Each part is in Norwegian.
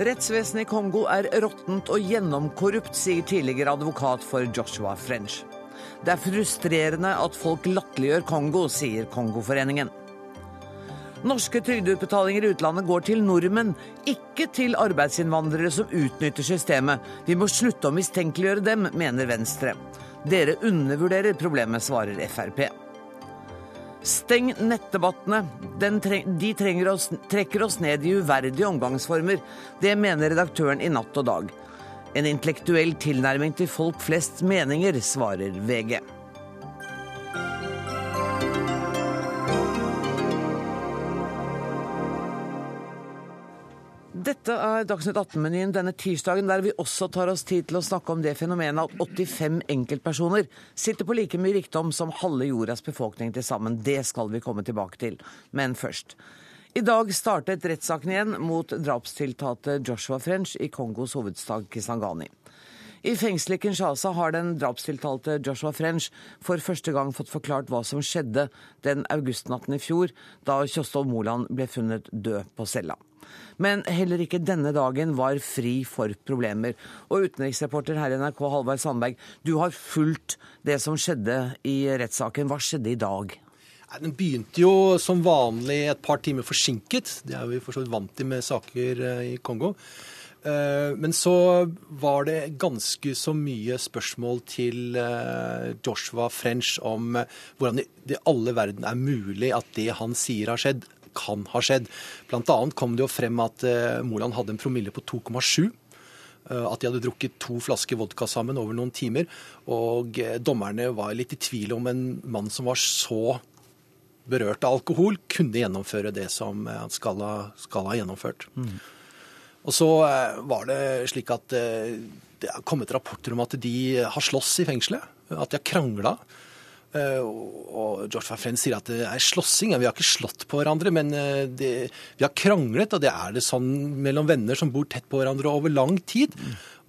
Rettsvesenet i Kongo er råttent og gjennomkorrupt, sier tidligere advokat for Joshua French. Det er frustrerende at folk latterliggjør Kongo, sier Kongoforeningen. Norske trygdeutbetalinger i utlandet går til nordmenn, ikke til arbeidsinnvandrere som utnytter systemet. Vi må slutte å mistenkeliggjøre dem, mener Venstre. Dere undervurderer problemet, svarer Frp. Steng nettdebattene. de oss, trekker oss ned i uverdige omgangsformer. Det mener redaktøren i Natt og Dag. En intellektuell tilnærming til folk flests meninger, svarer VG. Dette er Dagsnytt 18-menyen denne tirsdagen, der vi også tar oss tid til å snakke om det fenomenet at 85 enkeltpersoner sitter på like mye rikdom som halve jordas befolkning til sammen. Det skal vi komme tilbake til. Men først. I dag startet rettssaken igjen mot drapstiltalte Joshua French i Kongos hovedstad Kisangani. I fengselet i Kinshasa har den drapstiltalte Joshua French for første gang fått forklart hva som skjedde den augustnatten i fjor, da Kjostov Moland ble funnet død på cella. Men heller ikke denne dagen var fri for problemer. Og utenriksreporter her i NRK, Halvard Sandberg, du har fulgt det som skjedde i rettssaken. Hva skjedde i dag? Den begynte jo som vanlig et par timer forsinket. Det er vi for så vidt vant til med saker eh, i Kongo. Eh, men så var det ganske så mye spørsmål til eh, Joshua French om hvordan i alle verden er mulig at det han sier har skjedd, kan ha skjedd. Blant annet kom det jo frem at uh, Moland hadde en promille på 2,7. Uh, at de hadde drukket to flasker vodka sammen over noen timer. Og uh, dommerne var litt i tvil om en mann som var så berørt av alkohol, kunne gjennomføre det som han skal ha, skal ha gjennomført. Mm. Og så var det slik at det har kommet rapporter om at de har slåss i fengselet. At de har krangla. Eh, og George French sier at det er slåssing. Vi har ikke slått på hverandre, men eh, det, vi har kranglet. Og det er det sånn mellom venner som bor tett på hverandre over lang tid.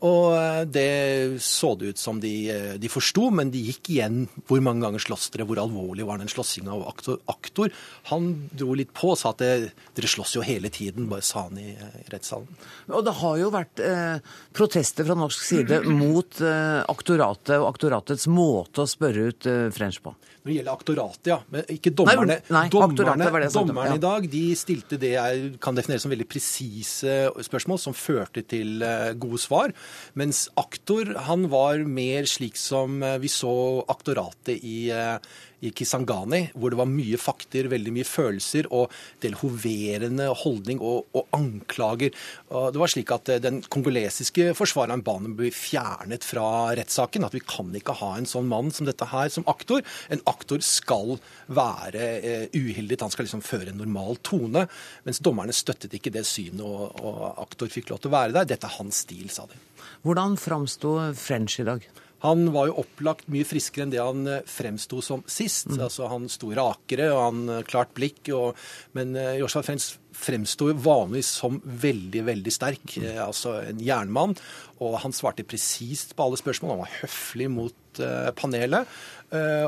Og eh, det så det ut som de, eh, de forsto, men de gikk igjen hvor mange ganger slåss dere, hvor alvorlig var den slåssinga. Og aktor, aktor, han dro litt på og sa at det, dere slåss jo hele tiden, bare sa han i, i rettssalen. Og det har jo vært eh, protester fra norsk side mot eh, aktoratet og aktoratets måte å spørre ut eh, French på. Når det gjelder aktoratet, ja. Men ikke dommerne. Nei, nei, dommerne, dommerne ja. i dag de stilte det jeg kan definere som veldig presise spørsmål, som førte til uh, gode svar. Mens aktor han var mer slik som uh, vi så aktoratet i uh, i Kisangani, hvor det var mye fakter, veldig mye følelser og del hoverende holdning og, og anklager. Og det var slik at eh, Den kongolesiske forsvareren ba ble fjernet fra rettssaken. At vi kan ikke ha en sånn mann som dette her som aktor. En aktor skal være uh, uhildet, han skal liksom føre en normal tone. Mens dommerne støttet ikke det synet, og, og aktor fikk lov til å være der. Dette er hans stil, sa de. Hvordan framsto French i dag? Han var jo opplagt mye friskere enn det han eh, fremsto som sist. Mm. Altså, han sto rakere og han eh, klart blikk. Og, men uh, Joshua French fremsto vanligvis som veldig, veldig sterk. Mm. Uh, altså en jernmann. Og han svarte presist på alle spørsmål. Han var høflig mot uh, panelet.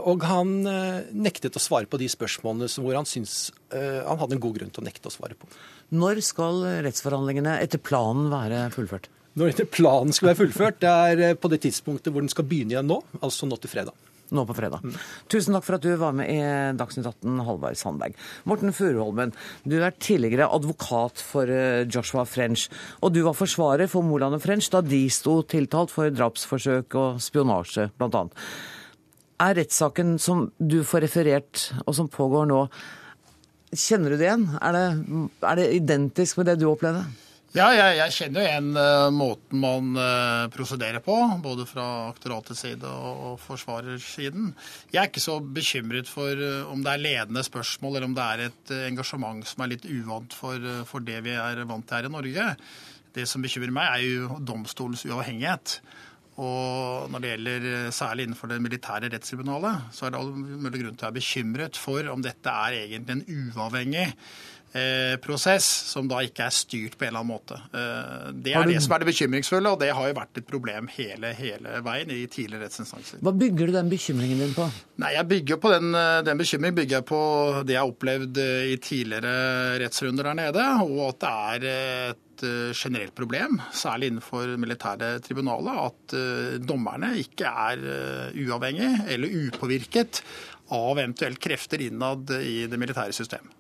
og han nektet å svare på de spørsmålene hvor han syntes han hadde en god grunn til å nekte å svare på. Når skal rettsforhandlingene etter planen være fullført? Når denne planen skal være fullført. Det er eh, på det tidspunktet hvor den skal begynne igjen nå, altså nå til fredag. Nå på fredag. Mm. Tusen takk for at du var med i Dagsnytt 18, Halvard Sandberg. Morten Furuholmen, du er tidligere advokat for eh, Joshua French. Og du var forsvarer for Moland og French da de sto tiltalt for drapsforsøk og spionasje, bl.a. Er rettssaken som du får referert, og som pågår nå, kjenner du det igjen? Er det, er det identisk med det du opplevde? Ja, jeg, jeg, kjenner jo igjen uh, måten man uh, prosederer på, både fra aktoratets side og, og forsvarersiden. Jeg er ikke så bekymret for uh, om det er ledende spørsmål, eller om det er et engasjement som er litt uvant for, for, det vi er vant til her i Norge. Det som bekymrer meg, er jo domstolens uavhengighet. Og når det gjelder særlig innenfor det militære rettstribunalet, så er det all mulig grunn til å være bekymret for om dette er egentlig en uavhengig prosess som da ikke er styrt på en eller annen måte. Eh, det er det som er det bekymringsfulle, og det har jo vært et problem hele, hele veien i tidligere rettsinstanser. Hva bygger du den bekymringen din på? Nei, jeg bygger på Den, eh, den bekymringen bygger jeg på det jeg har opplevd i tidligere rettsrunder der nede, og at det er et et generelt problem, særlig innenfor militære tribunalet, at dommerne ikke er uavhengige eller upåvirket av eventuelt krefter innad i det militære systemet.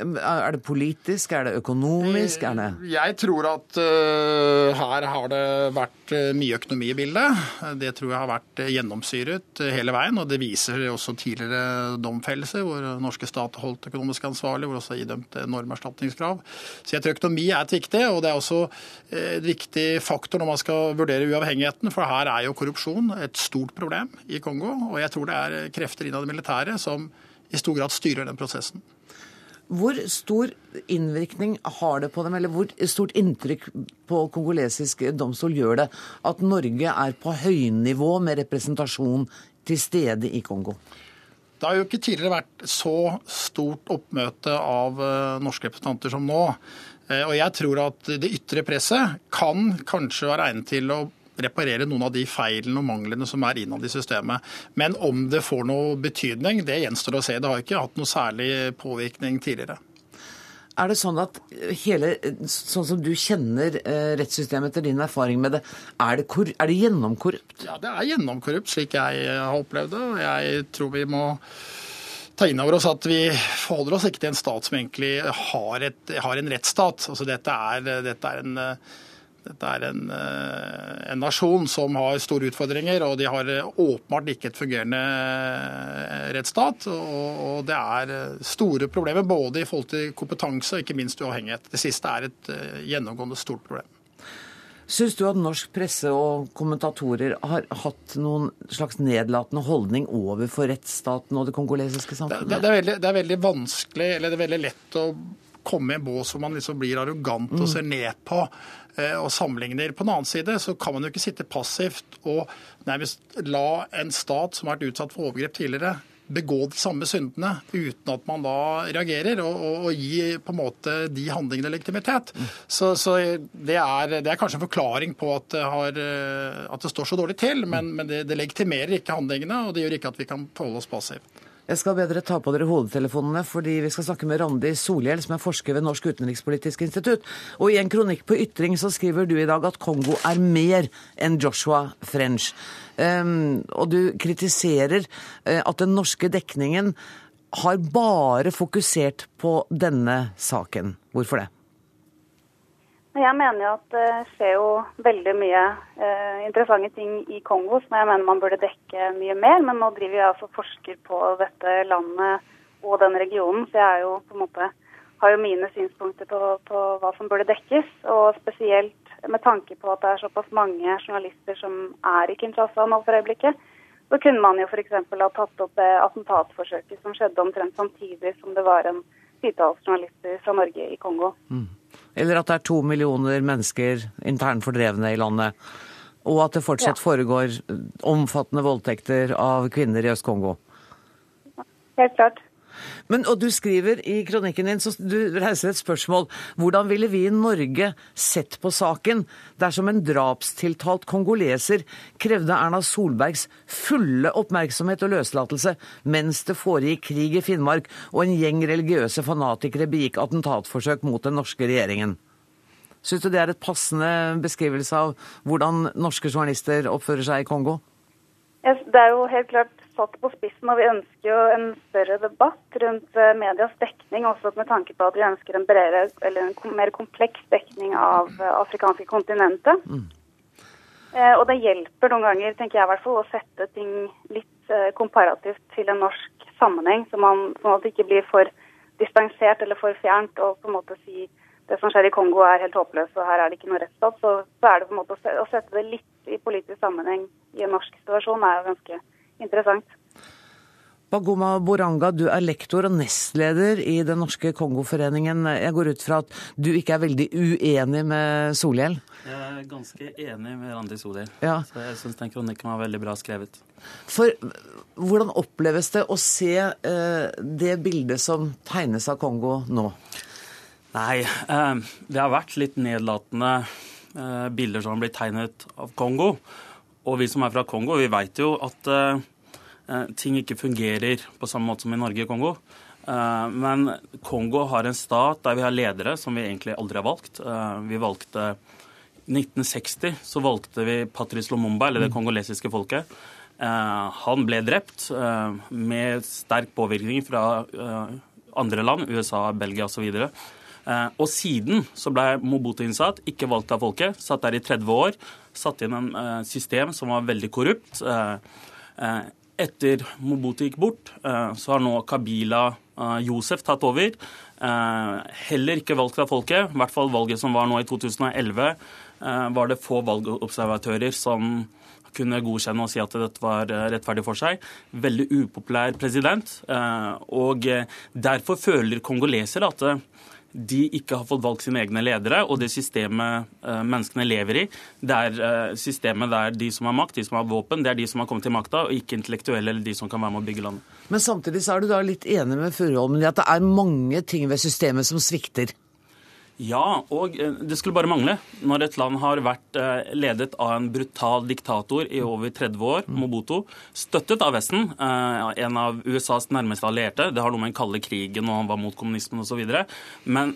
Er det politisk, er det økonomisk? Er det Jeg tror at uh, her har det vært uh, mye økonomi i bildet. Det tror jeg har vært gjennomsyret hele veien. og Det viser også tidligere domfellelser hvor norske stat holdt økonomisk ansvarlig, hvor også idømt enorme erstatningskrav. Så jeg tror økonomi er et viktig, og det er også et viktig faktor når man skal vurdere uavhengigheten. For her er jo korrupsjon et stort problem i Kongo. Og jeg tror det er krefter innad i militæret som i stor grad styrer den prosessen. Hvor stor innvirkning har det på dem, eller hvor stort inntrykk på kongolesisk domstol gjør det at Norge er på høynivå med representasjon til stede i Kongo? Det har jo ikke tidligere vært så stort oppmøte av eh, norske representanter som nå. Eh, og jeg tror at det ytre presset kan kanskje være egnet til å reparere noen av de feilene og manglene som er innad i systemet. Men om det får noe betydning, det gjenstår å se. Det har ikke hatt noe særlig påvirkning tidligere. Er det sånn at hele, sånn som du kjenner eh, rettssystemet etter din erfaring med det, er det, er det gjennomkorrupt? Ja, det er gjennomkorrupt, slik jeg har opplevd det. og Jeg tror vi må ta inn over oss at vi forholder oss ikke til en stat som egentlig har, et, har en rettsstat. Altså, dette, er, dette er en dette er en, eh, en, nasjon som har store utfordringer, og de har eh, åpenbart ikke et fungerende eh, rettsstat. Og, og det er store problemer både i forhold til kompetanse og ikke minst uavhengighet. Det siste er et gjennomgående stort problem. Syns du at norsk presse og kommentatorer har hatt noen slags nedlatende holdning overfor rettsstaten og det kongolesiske samfunnet? Det, det, er veldig, det, er veldig, vanskelig, eller det er veldig lett å komme i en bås hvor man liksom blir arrogant og mm. ser ned på Eh, og sammenligner. På den annen side så kan man jo ikke sitte passivt og nærmest la en stat som har vært utsatt for overgrep tidligere, begå de samme syndene uten at man da reagerer og, og, og gi på en måte de handlingene legitimitet. Mm. Så, så det, er, det, er, kanskje en forklaring på at det, har, eh, at det står så dårlig til, men, men det, det legitimerer ikke handlingene, og det gjør ikke at vi kan forholde oss passivt. Jeg skal be dere ta på dere hodetelefonene, fordi vi skal snakke med Randi Solhjell, som er forsker ved Norsk utenrikspolitisk institutt. Og i en kronikk på Ytring så skriver du i dag at Kongo er mer enn Joshua French. Um, og du kritiserer uh, at den norske dekningen har bare fokusert på denne saken. Hvorfor det? Jeg mener jo at det skjer jo veldig mye eh, interessante ting i Kongo som jeg mener man burde dekke mye mer. Men nå driver jeg altså forsker på dette landet og den regionen, så jeg jo måte, har jo mine synspunkter på, på, hva som burde dekkes. Og spesielt med tanke på at det er såpass mange journalister som er i Kinshasa nå for øyeblikket. Så kunne man jo f.eks. ha tatt opp det attentatforsøket som skjedde omtrent samtidig som det var en titalls journalister fra Norge i Kongo. Mm. Eller at det er to millioner mennesker internt fordrevne i landet. Og at det fortsatt ja. foregår omfattende voldtekter av kvinner i Øst-Kongo. Helt klart. Men, og du skriver i kronikken din, så du reiser et spørsmål. Hvordan ville vi i Norge sett på saken dersom en drapstiltalt kongoleser krevde Erna Solbergs fulle oppmerksomhet og løslatelse mens det foregikk krig i Finnmark og en gjeng religiøse fanatikere begikk attentatforsøk mot den norske regjeringen? Syns du det er et passende beskrivelse av hvordan norske journalister oppfører seg i Kongo? Det er jo helt klart satt på spissen, og vi ønsker jo en større debatt rundt eh, medias dekning, også med tanke på at vi ønsker en bredere, eller en mer kompleks dekning av eh, afrikanske kontinentet. Mm. Eh, og det hjelper noen ganger, tenker jeg i hvert fall, å sette ting litt komparativt til en norsk sammenheng, så man sånn at det ikke blir for distansert eller for fjernt og på en måte si det som skjer i Kongo er helt håpløst, og her er det ikke noe rettsstat. Så, så, er det på en måte å sette det litt i politisk sammenheng i en norsk situasjon er jo ganske interessant. Bagoma Boranga, du er lektor og nestleder i Den norske Kongoforeningen. Jeg går ut fra at du ikke er veldig uenig med Solhjell? Jeg er ganske enig med Randi Solhjell. Ja. Så jeg syns den kronikken var veldig bra skrevet. For hvordan oppleves det å se eh, det bildet som tegnes av Kongo nå? Nei, eh, det har vært litt nedlatende eh, bilder som har blitt tegnet av Kongo. Og vi som er fra Kongo, vi veit jo at uh, ting ikke fungerer på samme måte som i Norge og Kongo. Men Kongo har en stat der vi har ledere som vi egentlig aldri har valgt. Vi valgte I 1960 så valgte vi Patrice Lumumba, eller det kongolesiske folket. Han ble drept med sterk påvirkning fra andre land, USA, Belgia osv. Eh, og siden så ble Mobutu innsatt, ikke valgt av folket, satt der i 30 år. Satt inn en eh, system som var veldig korrupt. Eh, etter Mobutu gikk bort, så har nå Kabila Josef tatt over. Heller ikke valgt av folket. I hvert fall valget som var nå i 2011, var det få valgobservatører som kunne godkjenne og si at dette var rettferdig for seg. Veldig upopulær president. Og derfor føler kongolesere at de ikke har fått valgt sine egne ledere, og det systemet uh, menneskene lever i, det er uh, systemet der de som har makt, de som har våpen, det er de som har kommet til makta, og ikke intellektuelle eller de som kan være med å bygge landet. Men samtidig så er du da litt enig med Furuholmen i at det er mange ting ved systemet som svikter? Ja, og eh, det skulle bare mangle. Når et land har vært eh, ledet av en brutal diktator i over 30 år, mm. Mobuto, støttet av Vesten, eh, en av USAs nærmeste allierte Det har noe med den kalde krigen og han var mot kommunismen osv. Men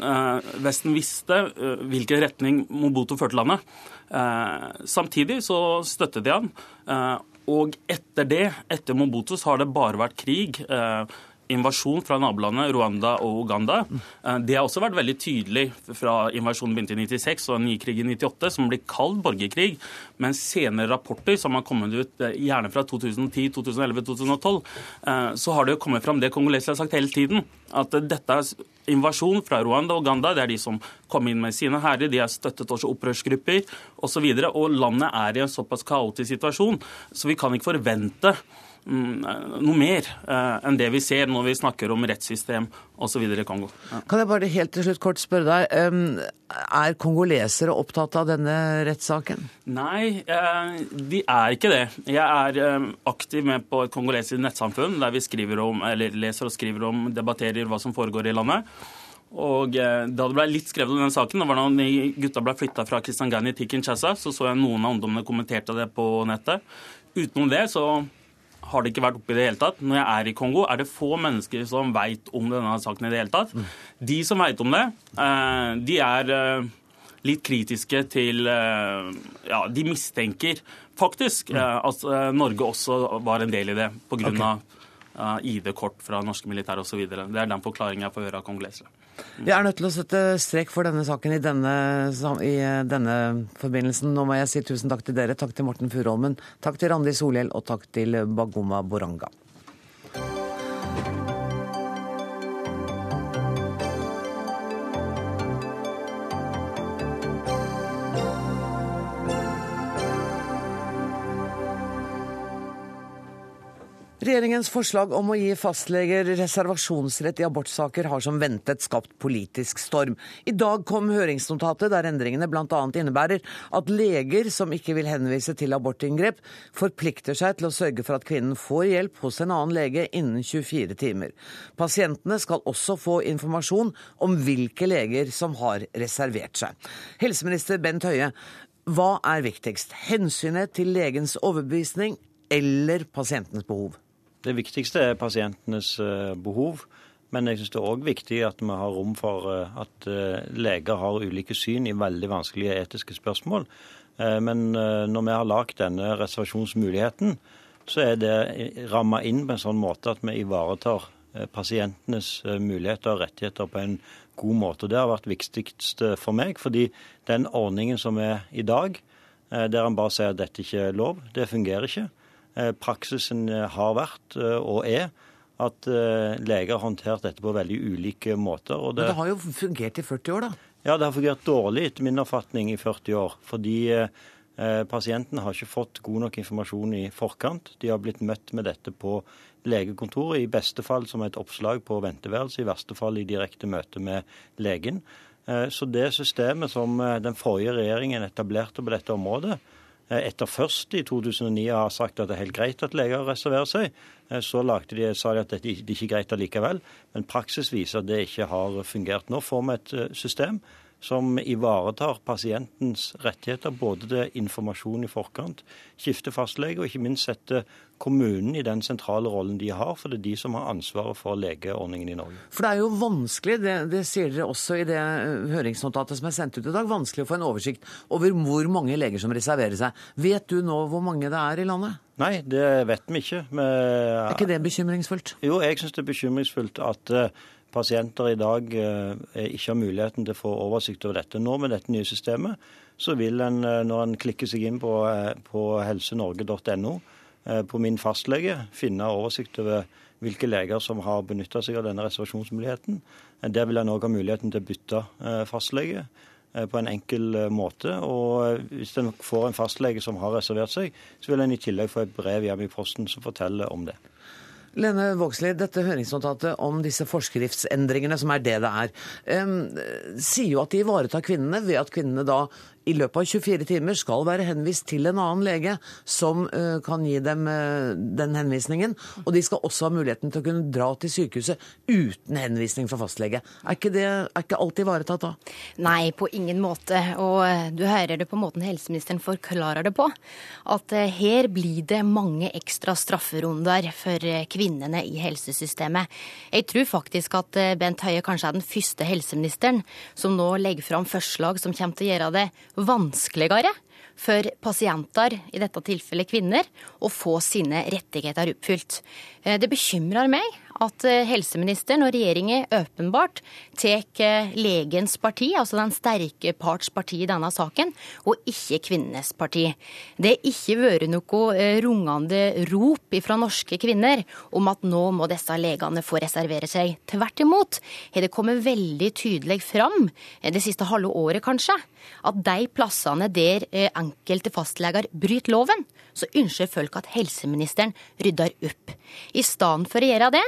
Vesten visste hvilken retning Mobuto førte landet. Samtidig så støttet de han. Og etter det, etter Mobutu, så har det bare vært krig invasjon fra nabolandet Rwanda og Uganda. Eh, det har også vært veldig tydelig fra invasjonen begynte i 96 og en ny krig i 98, som blir kalt borgerkrig. Men senere rapporter som har kommet ut eh, gjerne fra 2010, 2011, 2012, så har det jo kommet fram det kongolesere har sagt hele tiden. At dette er invasjon fra Rwanda og Uganda. Det er de som kom inn med sine hærer. De har støttet også opprørsgrupper osv. Og, så og landet er i en såpass kaotisk situasjon, så vi kan ikke forvente noe mer eh, enn det vi ser når vi snakker om rettssystem osv. i Kongo. Ja. Kan jeg bare helt til slutt kort spørre deg, er kongolesere opptatt av denne rettssaken? Nei, eh, de er ikke det. Jeg er aktiv med på et kongolesisk nettsamfunn der vi skriver om, eller leser og skriver om, debatterer hva som foregår i landet. Og eh, Da det ble litt skrevet om den saken, det var da gutta ble flytta fra Kisangani til Kinshasa, så så jeg noen av ungdommene kommenterte det på nettet. Utenom det så har det ikke vært oppe i det hele tatt. Når jeg er i Kongo, er det få mennesker som veit om denne saken i det hele tatt. Mm. De som veit om det, eh, de er eh, litt kritiske til eh, Ja, de mistenker faktisk mm. at Norge også var en del i det pga. Okay. ID-kort fra norske militære osv. Det er den forklaringen jeg får høre av kongolesere. Vi er nødt til å sette strek for denne saken i denne, i denne, forbindelsen. Nå må jeg si tusen takk til dere. Takk til Morten Furholmen. Takk til Randi Solhjell, og takk til Bagoma Boranga. Regjeringens forslag om å gi fastleger reservasjonsrett i abortsaker har som ventet skapt politisk storm. I dag kom høringsnotatet der endringene bl.a. innebærer at leger som ikke vil henvise til abortinngrep, forplikter seg til å sørge for at kvinnen får hjelp hos en annen lege innen 24 timer. Pasientene skal også få informasjon om hvilke leger som har reservert seg. Helseminister Bent Høie, hva er viktigst? Hensynet til legens overbevisning eller pasientenes behov? Det viktigste er pasientenes eh, behov. Men jeg syns det er òg viktig at vi har rom for eh, at eh, leger har ulike syn i veldig vanskelige etiske spørsmål. Men når vi har lagd denne reservasjonsmuligheten, så er det ramma inn på en sånn måte at vi ivaretar pasientenes muligheter og rettigheter på en god måte. Det har vært viktigst for meg, fordi den ordningen som er i dag, der han bare sier at dette ikke er lov, det fungerer ikke. Eh, praksisen eh, har vært eh, og er at leger har håndtert dette på veldig ulike måter. Det, Men det har jo fungert i 40 år, da? Ja, det har fungert dårlig etter min oppfatning i 40 år. Fordi Pasienten har ikke fått god nok informasjon i forkant. De har blitt møtt med dette på legekontoret, i beste fall som et oppslag på venteværelset, i verste fall i direkte møte med legen. Så det systemet som den forrige regjeringen etablerte på dette området, etter først i 2009 har sagt at det er helt greit at leger reserverer seg. Eh, så de, sa de at det ikke er greit allikevel. Men praksis viser at det ikke har fungert. Nå får vi et eh, system som ivaretar pasientens rettigheter, både til informasjon i forkant, skifte fastlege, og ikke minst sette kommunen i den sentrale rollen de har, for det er de som har ansvaret for legeordningen i Norge. For det er jo vanskelig, det, det sier dere også i det høringsnotatet som er sendt ut i dag, vanskelig å få en oversikt over hvor mange leger som reserverer seg. Vet du nå hvor mange det er i landet? Nei, det vet vi ikke. Men... Er ikke det bekymringsfullt? Jo, jeg syns det er bekymringsfullt at pasienter i dag eh, ikke har muligheten til å få oversikt over dette. Nå med dette nye systemet, så vil en, eh, når en klikker seg inn på, eh, på helsenorge.no, på min fastlege, finne oversikt over hvilke leger som har benytta seg av denne reservasjonsmuligheten. Der vil en òg ha muligheten til å bytte fastlege på en enkel måte. Og hvis en får en fastlege som har reservert seg, så vil en i tillegg få et brev hjem i posten som forteller om det. Lene Vågslid, dette høringsnotatet om disse forskriftsendringene, som er det det er, um, sier jo at de ivaretar kvinnene ved at kvinnene da i løpet av 24 timer skal være henvist til en annen lege som uh, kan gi dem uh, den henvisningen. Og de skal også ha muligheten til å kunne dra til sykehuset uten henvisning fra fastlege. Er ikke, det, er ikke alt ivaretatt da? Nei, på ingen måte. Og uh, du hører det på måten helseministeren forklarer det på. At her blir det mange ekstra strafferunder for kvinnene i helsesystemet. Jeg tror faktisk at Bent Høie kanskje er den første helseministeren som nå legger fram forslag som kommer til å gjøre det vanskeligere for pasienter, i dette tilfellet kvinner, å få sine rettigheter oppfylt. Eh, det bekymrer meg at eh, helseministeren og regjeringen åpenbart tar eh, legens parti, altså den sterke parts parti i denne saken, og ikke kvinnenes parti. Det har ikke vært noe eh, rungende rop fra norske kvinner om at nå må disse legene få reservere seg. Tvert imot har det kommet veldig tydelig fram, det siste halve året kanskje, at de plassene der enkelte fastleger bryter loven, så ønsker folk at helseministeren rydder opp. I stedet for å gjøre det,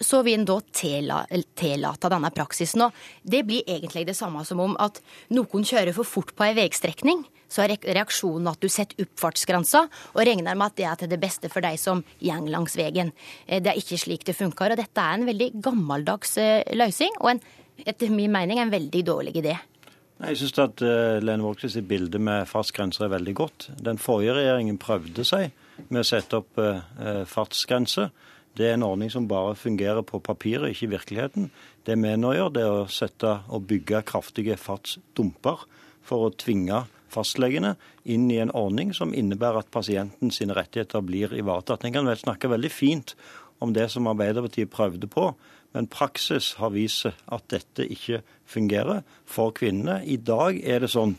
så vil en da tillate denne praksisen. Og det blir egentlig det samme som om at noen kjører for fort på ei veistrekning. Så er reaksjonen at du setter opp fartsgrensa og regner med at det er til det beste for de som går langs veien. Eh, det er ikke slik det funker. Og dette er en veldig gammeldags eh, løsning, og en, etter min mening en veldig dårlig idé. Jeg syns at Lene Vågslid bilde med fartsgrenser er veldig godt. Den forrige regjeringen prøvde seg med å sette opp fartsgrenser. Det er en ordning som bare fungerer på papiret, ikke i virkeligheten. Det vi nå gjør, det er å sette og bygge kraftige fartsdumper for å tvinge fastlegene inn i en ordning som innebærer at pasienten sine rettigheter blir ivaretatt. En kan vel snakke veldig fint om det som Arbeiderpartiet prøvde på, men praksis har vist at dette ikke fungerer for kvinnene. I dag er det sånn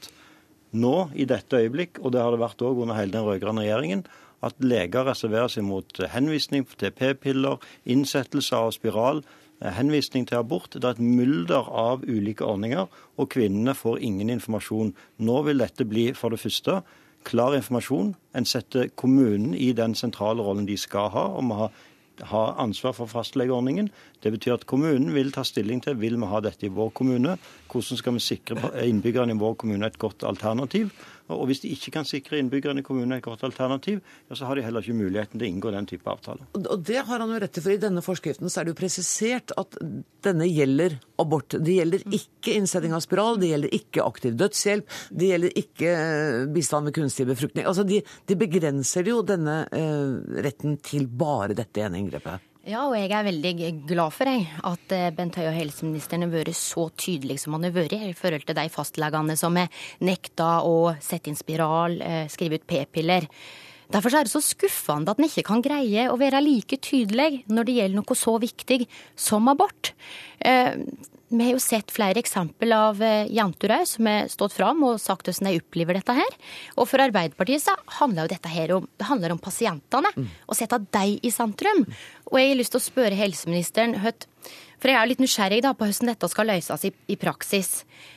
nå, i dette øyeblikk, og det har det vært òg under hele den rød-grønne regjeringen, at leger reserverer seg mot henvisning til p-piller, innsettelse av spiral, eh, henvisning til abort. Det er et mulder av ulike ordninger, og kvinnene får ingen informasjon. Nå vil dette bli for det første klar informasjon. En setter kommunen i den sentrale rollen de skal ha, om å ha har ansvar for fastlegeordningen. Det betyr at kommunen vil ta stilling til vil vi ha dette i vår kommune. Hvordan skal vi sikre innbyggerne i vår kommune et godt alternativ? Og hvis de ikke kan sikre innbyggerne i kommunen et godt alternativ, ja, så har de heller ikke muligheten til å inngå den type avtale. Og det har han jo rett til, for i denne forskriften så er det jo presisert at denne gjelder abort. Det gjelder ikke innsetting av spiral, det gjelder ikke aktiv dødshjelp, det gjelder ikke eh, bistand med kunstig befruktning. Altså de, de begrenser jo denne eh, retten til bare dette ene inngrepet. Ja, og jeg er veldig glad for jeg, at eh, Bent Høie og helseministeren har vært så tydelig som han har vært i forhold til de fastlegene som har nekta å sette inn spiral, eh, skrive ut p-piller. Derfor er det så skuffende at en ikke kan greie å være like tydelig når det gjelder noe så viktig som abort. Vi har jo sett flere eksempel av eh, jenter òg som har stått fram og sagt hvordan de opplever dette her. Og for Arbeiderpartiet så handler jo dette her om, det handler om pasientene. Mm. Å sette dem i sentrum. Og jeg har lyst til å spørre helseministeren høyt, for jeg er litt nysgjerrig da på hvordan dette skal løses i, i praksis.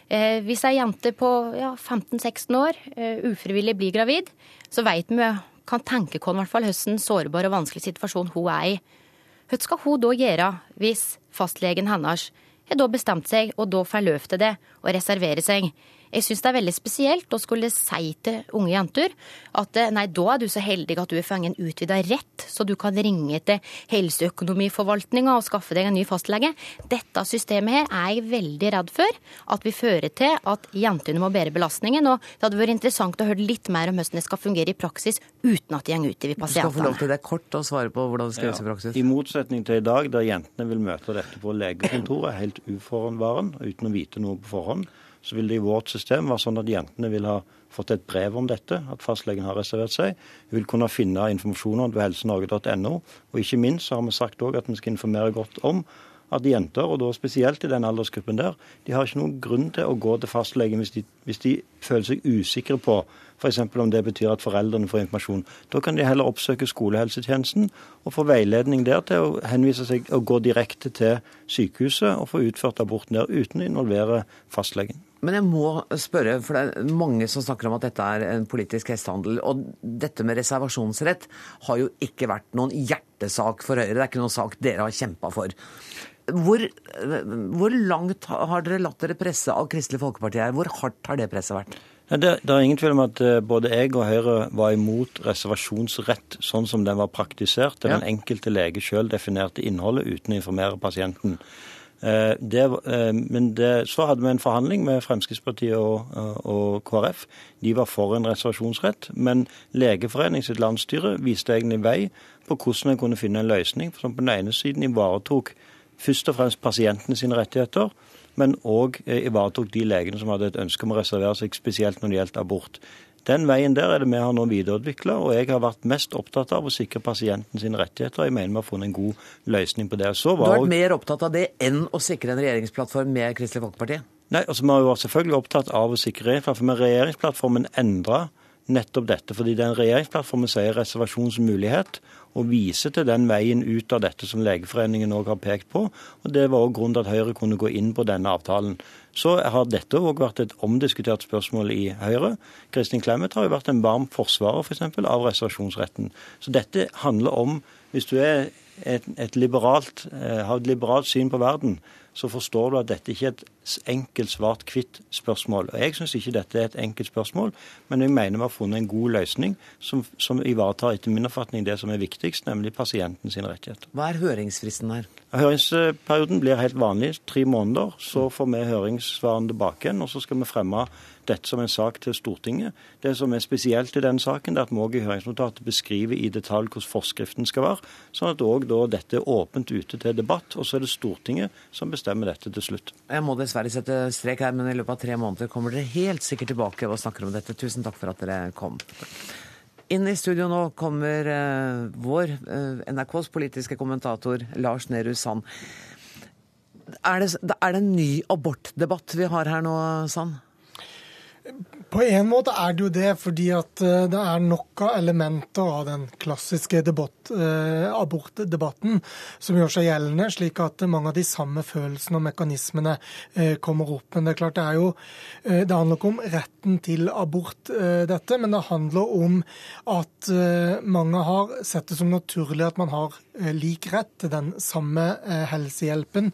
Eh, hvis ei jente på ja, 15-16 år eh, ufrivillig blir gravid, så veit vi, kan tenke oss i hvert fall hvordan sårbar og vanskelig situasjon hun er i. Hva skal hun da gjøre hvis fastlegen hennes har da bestemt seg, og da får lov til det, å reservere seg. Jeg syns det er veldig spesielt å skulle si til unge jenter at nei, da er du så heldig at du har fått en utvida rett, så du kan ringe til helseøkonomiforvaltninga og skaffe deg en ny fastlege. Dette systemet her er jeg veldig redd for at vi fører til at jentene må bære belastningen. Og det hadde vært interessant å høre litt mer om hvordan det skal fungere i praksis uten at det går utover Du skal få lov til det kort å svare på hvordan det skal gjøres i praksis. I motsetning til i dag, der jentene vil møte dette på legekontoret helt uforhåndvaren, uten å vite noe på forhånd, så vil det i vårt system være sånn at jentene vil ha fått et brev om dette, at fastlegen har reservert seg. Hun vil kunne finne informasjon på helsenorge.no. Og ikke minst så har vi sagt òg at vi skal informere godt om at jenter, og da spesielt i den aldersgruppen der, de har ikke noen grunn til å gå til fastlegen hvis de, hvis de føler seg usikre på f.eks. om det betyr at foreldrene får informasjon. Da kan de heller oppsøke skolehelsetjenesten og få veiledning der til å henvise seg og gå direkte til sykehuset og få utført aborten der uten å involvere fastlegen. Men jeg må spørre, for det er mange som snakker om at dette er en politisk hestehandel. Og dette med reservasjonsrett har jo ikke vært noen hjertesak for Høyre. Det er ikke noen sak dere har kjempa for. Hvor, hvor langt har dere latt dere presse av Kristelig Folkeparti her? Hvor hardt har det presset vært? Det, det er ingen tvil om at eh, både jeg og Høyre var imot reservasjonsrett sånn som den var praktisert, der Ja. den enkelte lege selv definerte innholdet uten å informere pasienten. Eh, Det, eh, men det, så hadde vi en forhandling med Fremskrittspartiet og, og KrF. De var for en reservasjonsrett, men Legeforeningen sitt landsstyre viste egentlig vei på hvordan en kunne finne en løsning som på den ene siden ivaretok først og fremst pasientene sine rettigheter, men òg ivaretok de legene som hadde et ønske om å reservere seg, spesielt når det gjaldt abort. Den veien der er det vi har nå videreutvikla, og jeg har vært mest opptatt av å sikre pasienten sine rettigheter. Jeg mener vi har funnet en god løsning på det. Så Du har vært mer opptatt av det enn å sikre en regjeringsplattform med Kristelig Folkeparti? Nei, altså Vi har jo vært selvfølgelig opptatt av å sikre regjeringsplattformen, men regjeringsplattformen endra nettopp dette. Fordi den regjeringsplattformen sier reservasjonsmulighet, og vise til den veien ut av dette som Legeforeningen òg har pekt på. og Det var òg grunnen til at Høyre kunne gå inn på denne avtalen. Så har dette òg vært et omdiskutert spørsmål i Høyre. Kristin Clemet har jo vært en varm forsvarer for eksempel, av reservasjonsretten. Så dette handler om Hvis du er et, et liberalt, eh, har et liberalt syn på verden, så forstår du at dette ikke er et enkelt svart-hvitt spørsmål. Og Jeg syns ikke dette er et enkelt spørsmål, men jeg mener vi har funnet en god løsning som, som ivaretar etter min oppfatning det som er viktigst, nemlig pasientens rettigheter. Hva er høringsfristen her? Høringsperioden blir helt vanlig, tre måneder. Så får vi høringssvarene tilbake igjen, og så skal vi fremme dette som en sak til Stortinget. Det som er spesielt i den saken, det er at vi også i høringsnotatet beskriver i detalj hvordan forskriften skal være, sånn at òg dette er åpent ute til debatt. Og så er det Stortinget som bestemmer dette til slutt. Jeg må dessverre sette strek her, men i løpet av tre måneder kommer dere helt sikkert tilbake og snakker om dette. Tusen takk for at dere kom. Inn i studio nå kommer eh, vår eh, NRKs politiske kommentator Lars Nehru Sand. Er det, er det en ny abortdebatt vi har her nå, Sand? På en måte er det jo det, fordi at eh, det er nok av elementer av den klassiske debatt, eh, abortdebatten som gjør seg gjeldende, slik at mange av de samme følelsene og mekanismene eh, kommer opp. Men det er klart det er jo Det handler ikke om retten til abort, dette, men det handler om at mange har sett det som naturlig at man har lik rett til den samme eh, helsehjelpen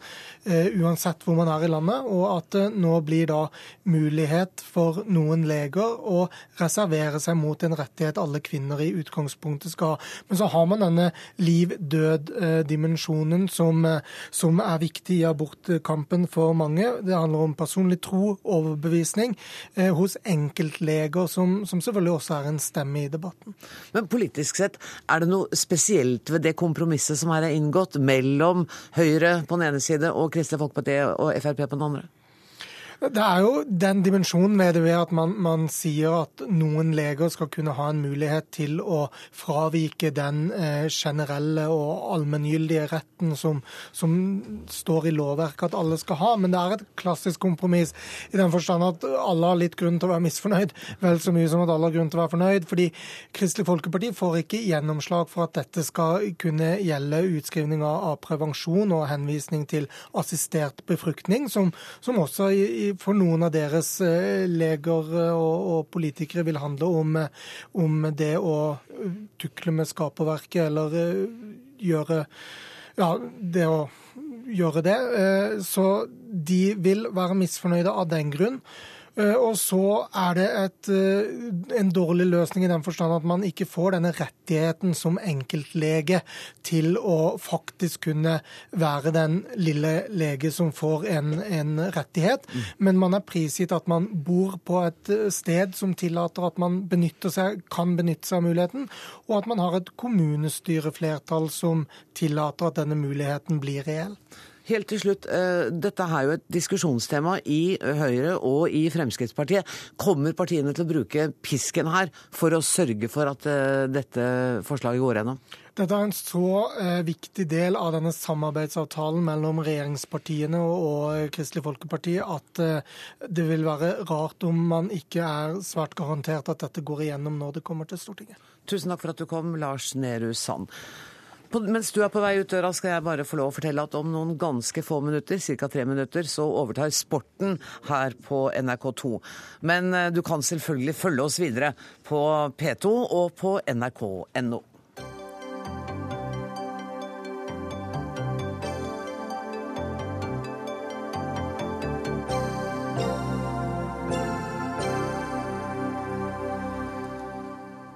eh, uansett hvor man er i landet, og at det nå blir da mulighet for noen leger og reservere seg mot en rettighet alle kvinner i utgangspunktet skal ha. Men så har man denne liv-død-dimensjonen som, som er viktig i abortkampen for mange. Det handler om personlig tro, overbevisning, eh, hos enkeltleger, som, som selvfølgelig også er en stemme i debatten. Men politisk sett, er det noe spesielt ved det kompromisset som her er inngått mellom Høyre på den ene side og Kristelig Folkeparti og Frp på den andre? Det er jo den dimensjonen ved det ved at man, man, sier at noen leger skal kunne ha en mulighet til å fravike den eh, generelle og allmenngyldige retten som, som, står i lovverket at alle skal ha. Men det er et klassisk kompromiss i den forstand at alle har litt grunn til å være misfornøyd, vel så mye som at alle har grunn til å være fornøyd. Fordi Kristelig Folkeparti får ikke gjennomslag for at dette skal kunne gjelde utskrivning av, av prevensjon og henvisning til assistert befruktning, som, som også i, i for noen av deres eh, leger og, og politikere vil handle om, om, det å tukle med skaperverket eller gjøre Ja, det å gjøre det. Så de vil være misfornøyde av den grunn. Eh, og så er det et, eh, en dårlig løsning i den forstand at man ikke får denne rettigheten som enkeltlege til å faktisk kunne være den lille lege som får en, en rettighet. Mm. Men man er prisgitt at man bor på et eh, sted som tillater at man seg, kan benytte seg av muligheten, og at man har et kommunestyreflertall som tillater at denne muligheten blir reell. Helt til slutt, eh, Dette er jo et diskusjonstema i Høyre og i Fremskrittspartiet. Kommer partiene til å bruke pisken her for å sørge for at eh, dette forslaget går gjennom? Dette er en så eh, viktig del av denne samarbeidsavtalen mellom regjeringspartiene og, og Kristelig Folkeparti at eh, det vil være rart om man ikke er svært garantert at dette går igjennom når det kommer til Stortinget. Tusen takk for at du kom, Lars Nehru Sand. Mens du er på vei ut døra, skal jeg bare få lov å fortelle at om noen ganske få minutter, ca. tre minutter, så overtar Sporten her på NRK2. Men eh, du kan selvfølgelig følge oss videre på P2 og på nrk.no.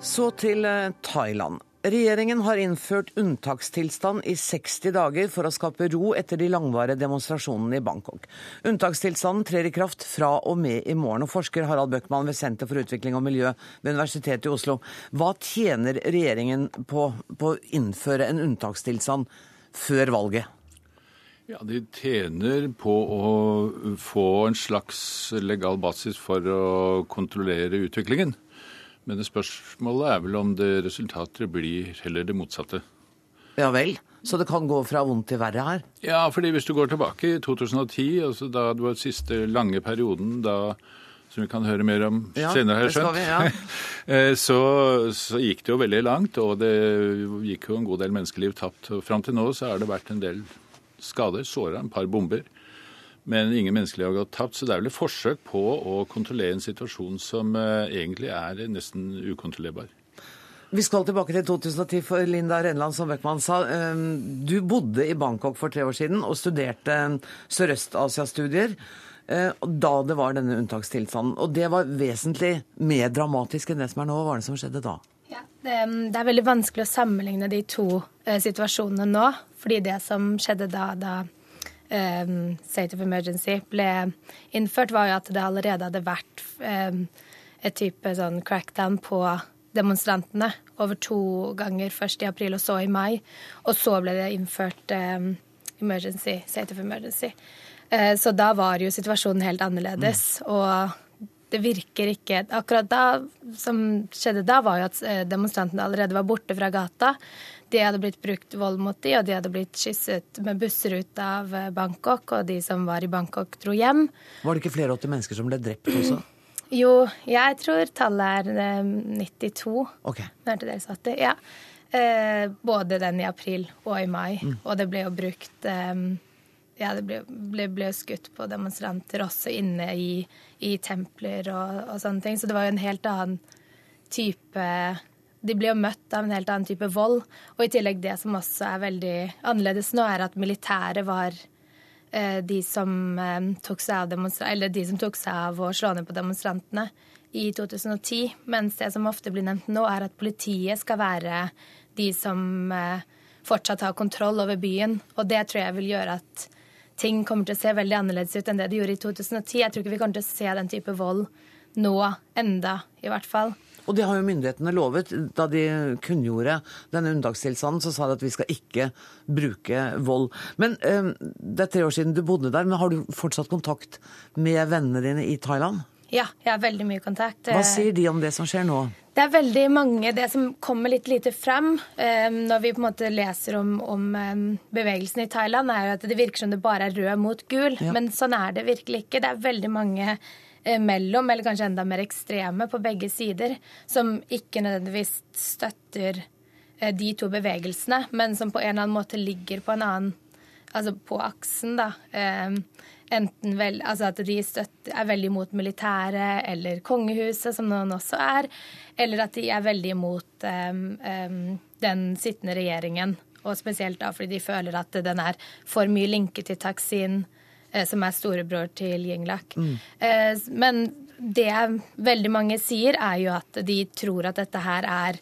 Så til eh, Thailand. Regjeringen har innført unntakstilstand i 60 dager for å skape ro etter de langvarige demonstrasjonene i Bangkok. Unntakstilstanden trer i kraft fra og med i morgen. og Forsker Harald Bøckmann ved Senter for utvikling og miljø ved Universitetet i Oslo. Hva tjener regjeringen på, på å innføre en unntakstilstand før valget? Ja, De tjener på å få en slags legal basis for å kontrollere utviklingen. Men spørsmålet er vel om det resultatet blir heller det motsatte. Ja vel? Så det kan gå fra vondt til verre her? Ja, fordi hvis du går tilbake i 2010, altså da det var siste lange perioden da som vi kan høre mer om ja, senere, har jeg skjønt. Vi, ja. Eh, så, så, gikk det jo veldig langt, og det gikk jo en god del menneskeliv tapt. Og Fram til nå så har det vært en del skader, såra, en par bomber men ingen menneskeliv har gått tapt. Så det er vel et forsøk på å kontrollere en situasjon som uh, egentlig er nesten ukontrollerbar. Vi skal tilbake til 2010 for Linda Renland, som Bøckmann sa. Um, du bodde i Bangkok for tre år siden og studerte Sørøst-Asia-studier uh, da det var denne unntakstilstanden. Og det var vesentlig mer dramatisk enn det som er nå. Hva var det som skjedde da? Ja, det, det, er veldig vanskelig å sammenligne de to uh, situasjonene nå. Fordi det som skjedde da, da um, state of emergency ble innført, var jo at det allerede hadde vært um, et type sånn crackdown på demonstrantene over to ganger, først i april og så i mai. Og så ble det innført um, emergency, state of emergency. Uh, så da var jo situasjonen helt annerledes. Mm. Og det virker ikke Akkurat da som skjedde da, var jo at eh, demonstrantene allerede var borte fra gata. De hadde blitt brukt vold mot de, og de hadde blitt kysset med busser ut av eh, Bangkok, og de som var i Bangkok, dro hjem. Var det ikke flere åtte mennesker som ble drept også? Jo, jeg tror tallet er 92. Okay. ok. Hørte dere satt det? Ja. Eh, både den i april og i mai. Mm. Og det ble jo brukt eh, Ja, det ble, ble, ble, skutt på demonstranter også inne i, i templer og, og, sånne ting. Så det var jo en helt annen type de blir jo møtt av en helt annen type vold. Og i tillegg det som også er veldig annerledes nå, er at militæret var eh, de som eh, tok seg av eller de som tok seg av å slå ned på demonstrantene i 2010. Mens det som ofte blir nevnt nå, er at politiet skal være de som eh, fortsatt har kontroll over byen. Og det tror jeg vil gjøre at ting kommer til å se veldig annerledes ut enn det de gjorde i 2010. Jeg tror ikke vi kommer til å se den type vold nå enda, i hvert fall. Og det har jo myndighetene lovet. Da de kunngjorde denne unntakstilstanden, så sa de at vi skal ikke bruke vold. Men eh, det er tre år siden du bodde der, men har du fortsatt kontakt med vennene dine i Thailand? Ja, jeg har veldig mye kontakt. Hva sier de om det som skjer nå? Det er veldig mange Det som kommer litt lite frem um, når vi på en måte leser om, om um, bevegelsen i Thailand, er at det virker som det bare er rød mot gul. Ja. Men sånn er det virkelig ikke. Det er veldig mange mellom, eller kanskje enda mer ekstreme på begge sider, som ikke nødvendigvis støtter eh, de to bevegelsene, men som på en eller annen måte ligger på en annen Altså på aksen, da. Eh, enten vel, altså at de støtter, er veldig imot militæret eller kongehuset, som noen også er, eller at de er veldig imot um, um, den sittende regjeringen. Og spesielt da fordi de føler at den er for mye linket til Taksin, Eh, som er storebror til Yingluck. Mm. Eh, men det veldig mange sier, er jo at de tror at dette her er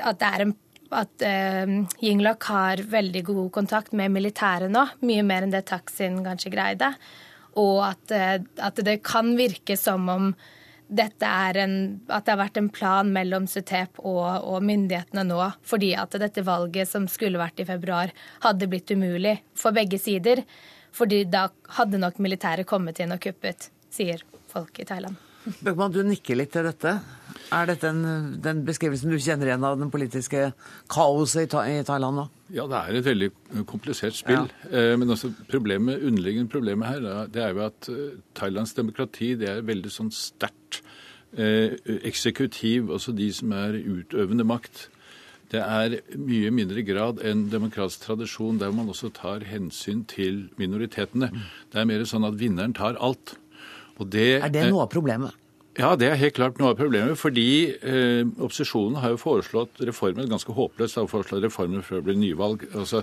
At det er en at uh, Yingluck har veldig god kontakt med militæret nå, mye mer enn det Taksin kanskje greide. Og at, uh, at det kan virke som om dette er en, at det har vært en plan mellom SUTEP og, og, myndighetene nå, fordi at dette valget som skulle vært i februar, hadde blitt umulig for begge sider. Fordi da hadde nok militæret kommet inn og kuppet, sier folk i Thailand. Bøckmann, du nikker litt til dette. Er dette en, den beskrivelsen du kjenner igjen av den politiske kaoset i, Thailand nå? Ja, det er et veldig komplisert spill. Ja. Eh, men også problemet, underliggende problemet her det er jo at eh, Thailands demokrati det er veldig sånn sterkt eh, eksekutiv, altså de som er utøvende makt. Det er mye mindre grad en demokratisk tradisjon der man også tar hensyn til minoritetene. Det er mer sånn at vinneren tar alt. Det, er det noe av problemet? Ja, det er helt klart noe av problemet. Fordi eh, opposisjonen har jo foreslått reformer ganske håpløst. har foreslått reformer før det blir nyvalg. Altså,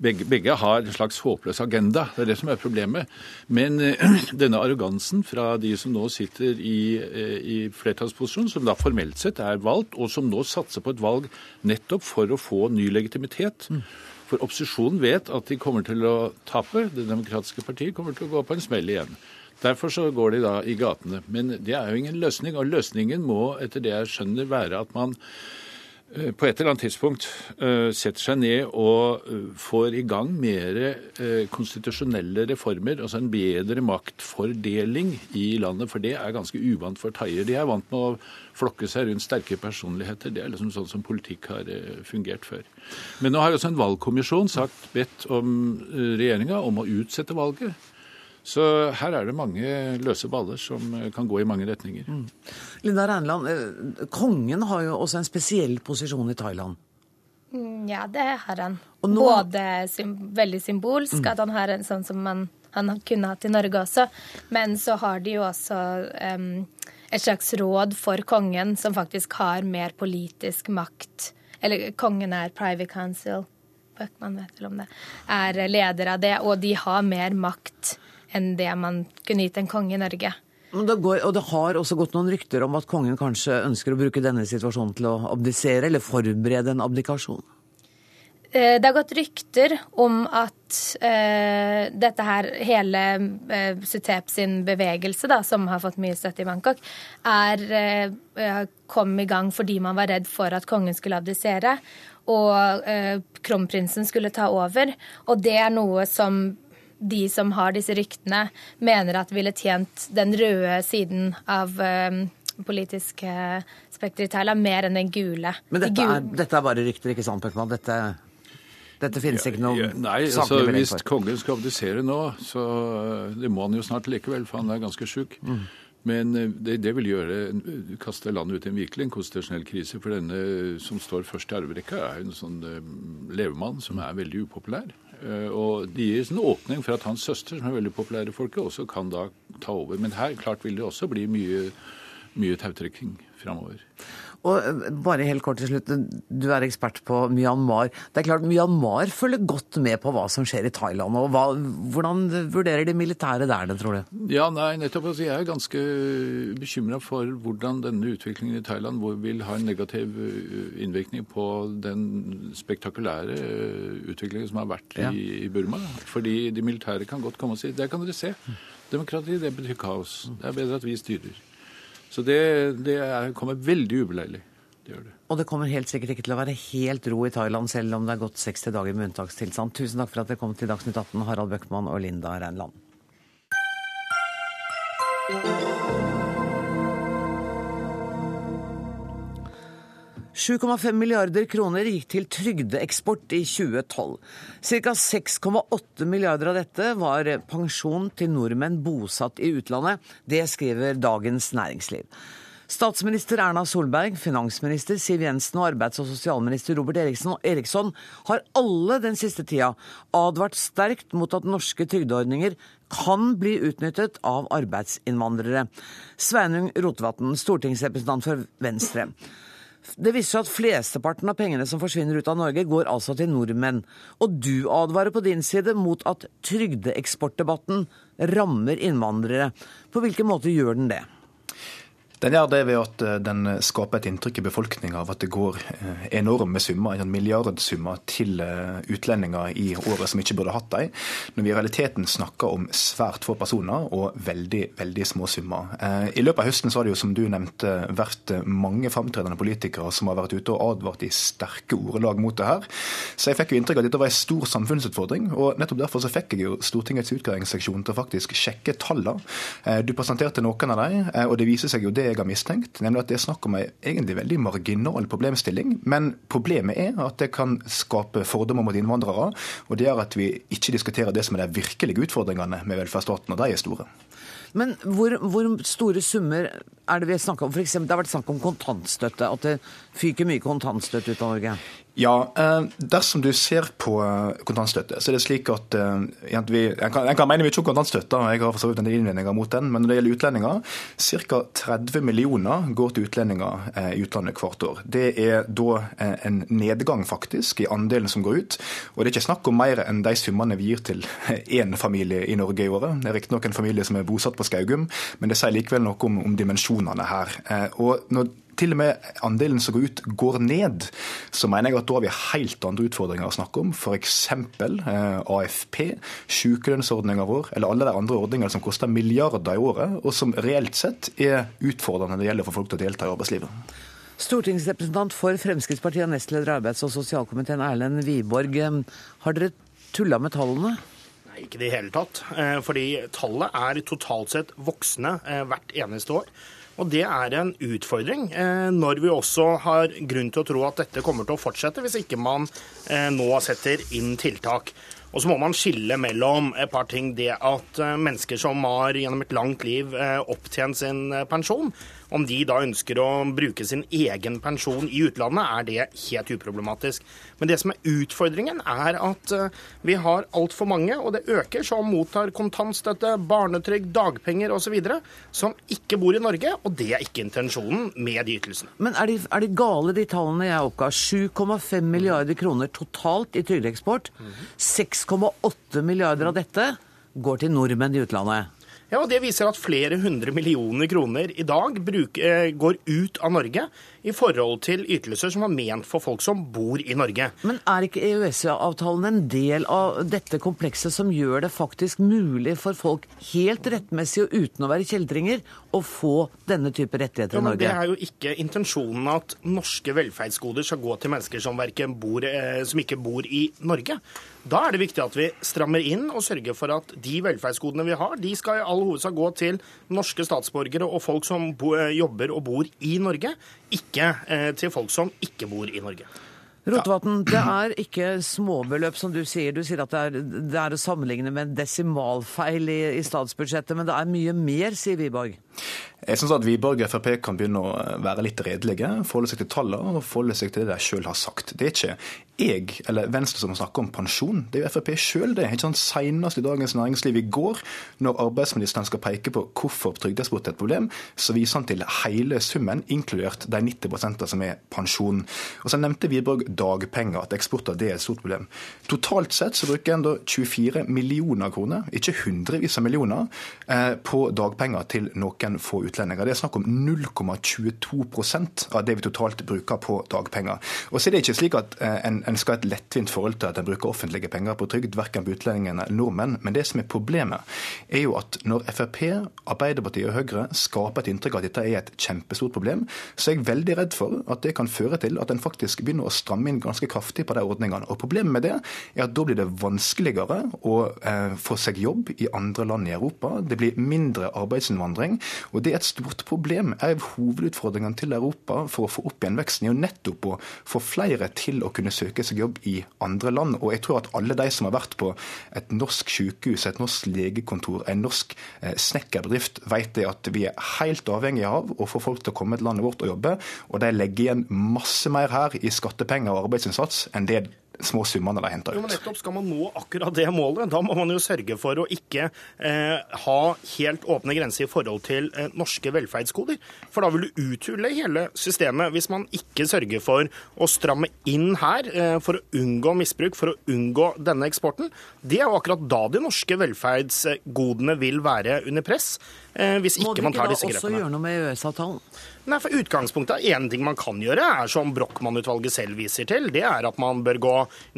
begge, begge, har en slags håpløs agenda. Det er det som er problemet. Men eh, denne arrogansen fra de som nå sitter i, eh, i flertallsposisjon, som da formelt sett er valgt, og som nå satser på et valg nettopp for å få ny legitimitet. Mm. For opposisjonen vet at de kommer til å tape. Det demokratiske partiet kommer til å gå på en smell igjen. Derfor så går de da i gatene. Men det er jo ingen løsning. Og løsningen må, etter det jeg skjønner, være at man eh, på et eller annet tidspunkt uh, setter seg ned og uh, får i gang mer konstitusjonelle reformer, altså en bedre maktfordeling i landet. For det er ganske uvant for thaier. De er vant med å flokke seg rundt sterke personligheter. Det er liksom sånn som politikk har fungert før. Men nå har også en valgkommisjon sagt, bedt om regjeringa om å utsette valget. Så her er det mange løse baller som eh, kan gå i mange retninger. Mm. Linda Reinland, eh, kongen har jo også en spesiell posisjon i Thailand. Mm, ja, det har han. Nå... Både sym veldig symbolsk, mm. at han har en sånn som man, han kunne hatt i Norge også, men så har de jo også um, et slags råd for kongen, som faktisk har mer politisk makt. Eller kongen er private council, Bøckmann vet vel om det, er leder av det, og de har mer makt enn det man kunne gitt en konge i Norge. Det går, og det har også gått noen rykter om at kongen kanskje ønsker å bruke denne situasjonen til å abdisere, eller forberede en abdikasjon? Eh, det har gått rykter om at uh, dette her, hele uh, Sutep sin bevegelse, da, som har fått mye støtte i Bangkok, er, uh, kom i gang fordi man var redd for at kongen skulle abdisere og kronprinsen skulle ta over. Og det er noe som de som har disse ryktene, mener at ville tjent den røde siden av politiske politisk uh, spekter i Thailand mer enn den gule. Men dette, de er, dette er, bare rykter, ikke sant, Pøkman? Dette, dette finnes ikke noe ja, ja, Nei, altså, hvis kongen skal abdisere nå, så uh, det må han jo snart likevel, for han er ganske sjuk. Mm. Men uh, det, det, vil gjøre, kaste landet ut i en virkelig en konstitusjonell krise. For denne som står først i arverekka, er en sånn levemann som er veldig upopulær. Eh, og det gir en åpning for at hans søster, som er veldig populær i folket, også kan da ta over. Men her klart vil det også bli mye, mye tautrekking framover. Og eh, bare helt kort til slutt, Du er ekspert på Myanmar. Det er klart Myanmar følger godt med på hva som skjer i Thailand. og hva, Hvordan vurderer de militære der det, tror du? Ja, nei, nettopp. Altså, jeg er ganske bekymra for hvordan denne utviklingen i Thailand vil ha en negativ eh, innvirkning på den spektakulære eh, utviklingen som har vært ja. i, Burma. Fordi de militære kan godt komme og si det kan dere se. Demokrati det betyr kaos. Det er bedre at vi styrer. Så det, det er, kommer veldig ubeleilig. Det gjør det. Og det kommer helt sikkert ikke til å være helt ro i Thailand, selv om det er gått 60 dager med unntakstilstand. Tusen takk for at dere kom til Dagsnytt 18, Harald Bøckmann og Linda Reinland. 7,5 milliarder kroner gikk til trygdeeksport i 2012. Ca. 6,8 milliarder av dette var pensjon til nordmenn bosatt i utlandet. Det skriver Dagens Næringsliv. Statsminister Erna Solberg, finansminister Siv Jensen og arbeids- og sosialminister Robert Eriksson har alle den siste tida advart sterkt mot at norske trygdeordninger kan bli utnyttet av arbeidsinnvandrere. Sveinung Rotevatn, stortingsrepresentant for Venstre. Det viser seg at flesteparten av pengene som forsvinner ut av Norge, går altså til nordmenn. Og du advarer på din side mot at trygdeeksportdebatten rammer innvandrere. På hvilken måte gjør den det? Den gjør det ved at eh, den skaper et inntrykk i befolkninga av at det går eh, enorme summer, en milliardsummer, til eh, utlendinger i året som ikke burde hatt dem, når vi i realiteten snakker om svært få personer og veldig veldig små summer. I løpet av høsten så har det jo, som du nevnte, vært mange framtredende politikere som har vært ute og advart i sterke ordelag mot det her. Så jeg fikk jo inntrykk av at dette var en stor samfunnsutfordring, og nettopp derfor så fikk jeg jo Stortingets utgreiingsseksjon til å faktisk sjekke tallene. Du presenterte noen av dem, og det viser seg jo det jeg har mistenkt, nemlig at det er snakk om en egentlig veldig marginal problemstilling. Men problemet er at det kan skape fordommer mot innvandrere, og det gjør at vi ikke diskuterer det som er de virkelige utfordringene med velferdsstaten, og de er store. Men hvor, hvor, store summer er det vi snakker om? For eksempel, det har vært snakk om kontantstøtte, at det fyker mye kontantstøtte ut av Norge? Ja, eh, Dersom du ser på eh, kontantstøtte, så er det slik at eh, vi, En kan, kan mene mye om kontantstøtte, og jeg har for så vidt en innvendinger mot den, men når det gjelder utlendinger, ca. 30 millioner går til utlendinger i utlandet hvert år. Det er da en nedgang faktisk i andelen som går ut. Og det er ikke snakk om mer enn de summene vi gir til én familie i Norge i året. Det er riktignok en familie som er bosatt på Skaugum, men det sier likevel noe om, om dimensjonene her. Og når til og med andelen som går ut, går ned, så mener jeg at da har vi helt andre utfordringer å snakke om. F.eks. Eh, AFP, sykelønnsordninga vår, eller alle de andre ordningene som koster milliarder i året, og som reelt sett er utfordrende når det gjelder for folk til å delta i arbeidslivet. Stortingsrepresentant for Fremskrittspartiet og nestleder i arbeids- og sosialkomiteen Erlend Wiborg. Eh, har dere tulla med tallene? Nei, ikke i det hele tatt. Eh, fordi tallet er totalt sett voksende eh, hvert eneste år. Og det er en utfordring eh, når vi også har grunn til å tro at dette kommer til å fortsette, hvis ikke man eh, nå setter inn tiltak. Og så må man skille mellom et par ting. Det at eh, mennesker som har gjennom et langt liv opptjent sin pensjon, om de da ønsker å bruke sin egen pensjon i utlandet, er det helt uproblematisk. Men det som er utfordringen, er at eh, vi har altfor mange, og det øker, som mottar kontantstøtte, barnetrygd, dagpenger osv., som ikke bor i Norge. Og det er ikke intensjonen med de ytelsene. Men er de, er de gale, de tallene jeg oppga? 7,5 milliarder kroner totalt i trygdeeksport. 6,8 milliarder av dette går til nordmenn i utlandet. Ja, og Det viser at flere hundre millioner kroner i dag bruk, eh, går ut av Norge i forhold til ytelser som var ment for folk som bor i Norge. Men er ikke EØS-avtalen en del av dette komplekset som gjør det faktisk mulig for folk helt rettmessig og uten å være kjeltringer å få denne type rettigheter ja, i Norge? Det er jo ikke intensjonen at norske velferdsgoder skal gå til mennesker som, bor, eh, som ikke bor i Norge. Da er det viktig at vi strammer inn og sørger for at de velferdsgodene vi har, de skal i all hovedsak gå til norske statsborgere og folk som jobber og bor i Norge, ikke eh, til folk som ikke bor i Norge. Rotevatn, det er ikke småbeløp, som du sier. Du sier at det er, det er å sammenligne med en desimalfeil i, i, statsbudsjettet, men det er mye mer, sier Wiborg. Jeg syns Wiborg og Frp kan begynne å være litt redelige, forholde seg til tallene og forholde seg til det de sjøl har sagt. Det er ikke jeg eller Venstre som snakker om pensjon, det er jo Frp sjøl det. Ikke sant? Senest i Dagens Næringsliv i går, når arbeidsministeren skal peke på hvorfor trygdeeksport er et problem, så viser han til hele summen, inkludert de 90% som er pensjon. Og så nevnte Wiborg dagpenger, at eksport av det er et stort problem. Totalt sett så bruker en da 24 millioner kroner, ikke hundrevis av millioner, eh, på dagpenger til noen få utlendinger. Det er snakk om 0,22% av det vi totalt bruker på dagpenger. Og så er det ikke slik at eh, en, en skal ha et lettvint forhold til at en bruker offentlige penger på trygd, verken på utlendingene eller nordmenn. Men det som er problemet, er jo at når Frp, Arbeiderpartiet og Høyre skaper et inntrykk av at dette er et kjempestort problem, så er jeg veldig redd for at det kan føre til at en faktisk begynner å stramme inn ganske kraftig på de ordningene. Og Problemet med det er at da blir det vanskeligere å eh, få seg jobb i andre land i Europa. Det blir mindre arbeidsinnvandring. Og det er et stort problem. En av hovedutfordringene til Europa for å få opp igjen veksten er jo nettopp å få flere til å kunne søke seg jobb i andre land. Og jeg tror at alle de som har vært på et norsk sykehus, et norsk legekontor, en norsk eh, snekkerbedrift, vet det at vi er helt avhengige av å få folk til å komme til landet vårt og jobbe. Og de legger igjen masse mer her i skattepenger og arbeidsinnsats enn det små summene de henter ut. Jo, men nettopp Skal man nå akkurat det målet, da må man jo sørge for å ikke eh, ha helt åpne grenser i forhold til eh, norske velferdskoder. For da vil du uthule hele systemet hvis man ikke sørger for å stramme inn her eh, for å unngå misbruk, for å unngå denne eksporten. Det er jo akkurat da de norske velferdsgodene vil være under press. Eh, hvis ikke man tar disse grepene. Må du ikke da også gjøre noe med EØS-avtalen? Nei, for Utgangspunktet er én ting man kan gjøre, er som Brochmann-utvalget selv viser til. Det er at man bør gå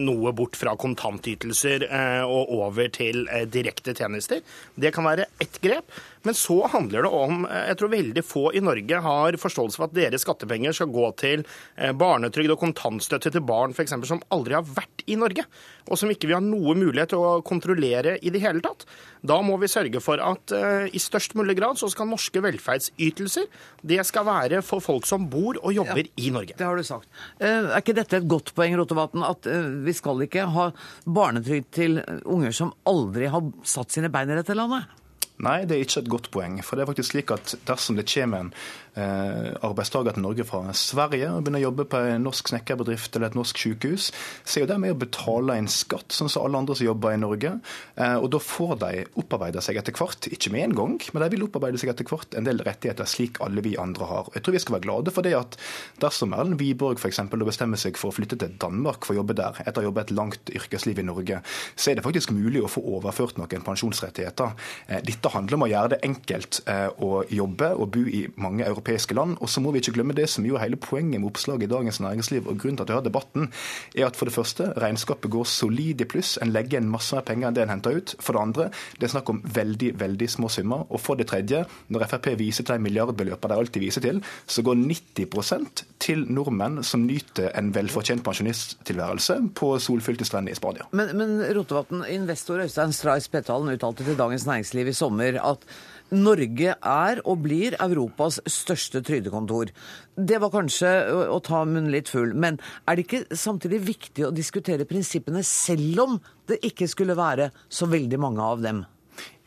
noe bort fra kontantytelser eh, og over til eh, direkte tjenester. Det kan være ett grep. Men så handler det om eh, Jeg tror veldig få i Norge har forståelse for at deres skattepenger skal gå til eh, barnetrygd og kontantstøtte til barn f.eks. som aldri har vært i Norge, og som ikke vi har noe mulighet til å kontrollere i det hele tatt. Da må vi sørge for at uh, i størst mulig grad så skal norske velferdsytelser det skal være for folk som bor og jobber ja, i Norge. Det har du sagt. Er ikke dette et godt poeng, Rotevatn, at vi skal ikke ha barnetrygd til unger som aldri har satt sine bein i dette landet? Nei, det er ikke et godt poeng. For det er faktisk slik at dersom det kommer en arbeidstaker til Norge fra Sverige og begynner å jobbe på en norsk snekkerbedrift eller et norsk sykehus, så er jo de med å betale en skatt, sånn som alle andre som jobber i Norge. Eh, og da får de opparbeide seg etter hvert, ikke med en gang, men de vil opparbeide seg etter hvert en del rettigheter slik alle vi andre har. Jeg tror vi skal være glade for det at dersom Erlend Wiborg f.eks. bestemmer seg for å flytte til Danmark for å jobbe der, etter å ha jobbet et langt yrkesliv i Norge, så er det faktisk mulig å få overført noen pensjonsrettigheter. Eh, dette handler om å gjøre det enkelt eh, å jobbe og bo i mange europeiske land. Og så må vi ikke glemme det som jo er hele poenget med oppslaget i Dagens Næringsliv, og grunnen til at vi har debatten, er at for det første, regnskapet går solid i pluss. En legger igjen masse mer penger enn det en henter ut. For det andre, det er snakk om veldig, veldig små summer. Og for det tredje, når Frp viser til de milliardbeløpene de alltid viser til, så går 90% til nordmenn som nyter en velfortjent pensjonisttilværelse på solfylte strender i Spania. Men, men Rotevatn, investor Øystein Stray Spetalen uttalte til Dagens Næringsliv i sommer at Norge er og blir Europas største trygdekontor. Det var kanskje å ta munnen litt full, men er det ikke samtidig viktig å diskutere prinsippene selv om det ikke skulle være så veldig mange av dem?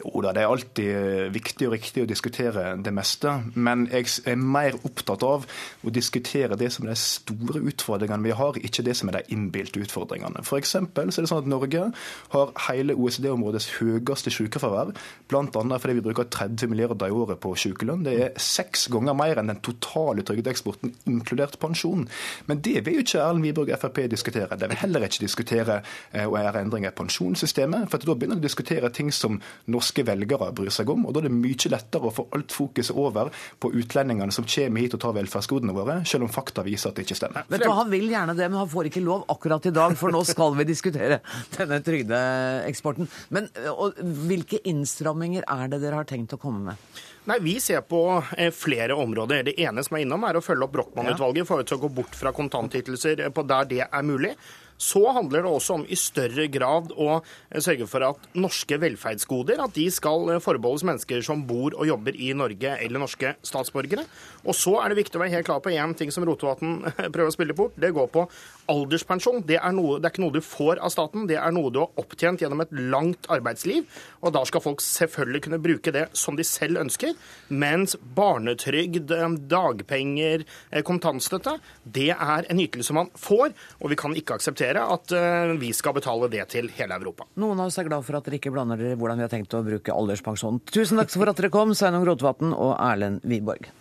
Jo det er alltid eh, viktig og riktig å diskutere det meste. Men jeg er mer opptatt av å diskutere det som er de store utfordringene vi har, ikke det som er de innbilte utfordringene. For så er det sånn at Norge har hele OECD-områdets høyeste sykefravær, bl.a. fordi vi bruker 30 milliarder i året på sykelønn. Det er seks ganger mer enn den totale trygdeeksporten, inkludert pensjon. Men det vil jo ikke Erlend Wiborg og Frp diskutere. De vil heller ikke diskutere eh, å gjøre endringer i pensjonssystemet, for da begynner de å diskutere ting som norsk norske velgere bryr seg om. og Da er det mye lettere å få alt fokuset over på utlendingene som kommer hit og tar velferdsgodene våre, selv om fakta viser at det ikke stemmer. Vet du Han vil gjerne det, men han får ikke lov akkurat i dag, for nå skal vi diskutere denne trygdeeksporten. Men og, Hvilke innstramminger er det dere har tenkt å komme med? Nei, Vi ser på eh, flere områder. Det ene som er innom, er å følge opp Brochmann-utvalget for å gå bort fra kontantytelser på der det er mulig. Så handler det også om i større grad å sørge for at norske velferdsgoder at de skal forbeholdes mennesker som bor og jobber i Norge eller norske statsborgere. Og så er det viktig å være helt klar på én ting som Rotevatn prøver å spille bort. Det går på alderspensjon. Det er, noe, det er ikke noe du får av staten, det er noe du har opptjent gjennom et langt arbeidsliv. Og da skal folk selvfølgelig kunne bruke det som de selv ønsker. Mens barnetrygd, dagpenger, eh, kontantstøtte, det er en ytelse man får, og vi kan ikke akseptere akseptere at eh, vi skal betale det til hele Europa. Noen av oss er glad for at dere ikke blander dere hvordan vi har tenkt å bruke alderspensjonen. Tusen takk for at dere kom, Sveinung Rotevatn og Erlend Wiborg.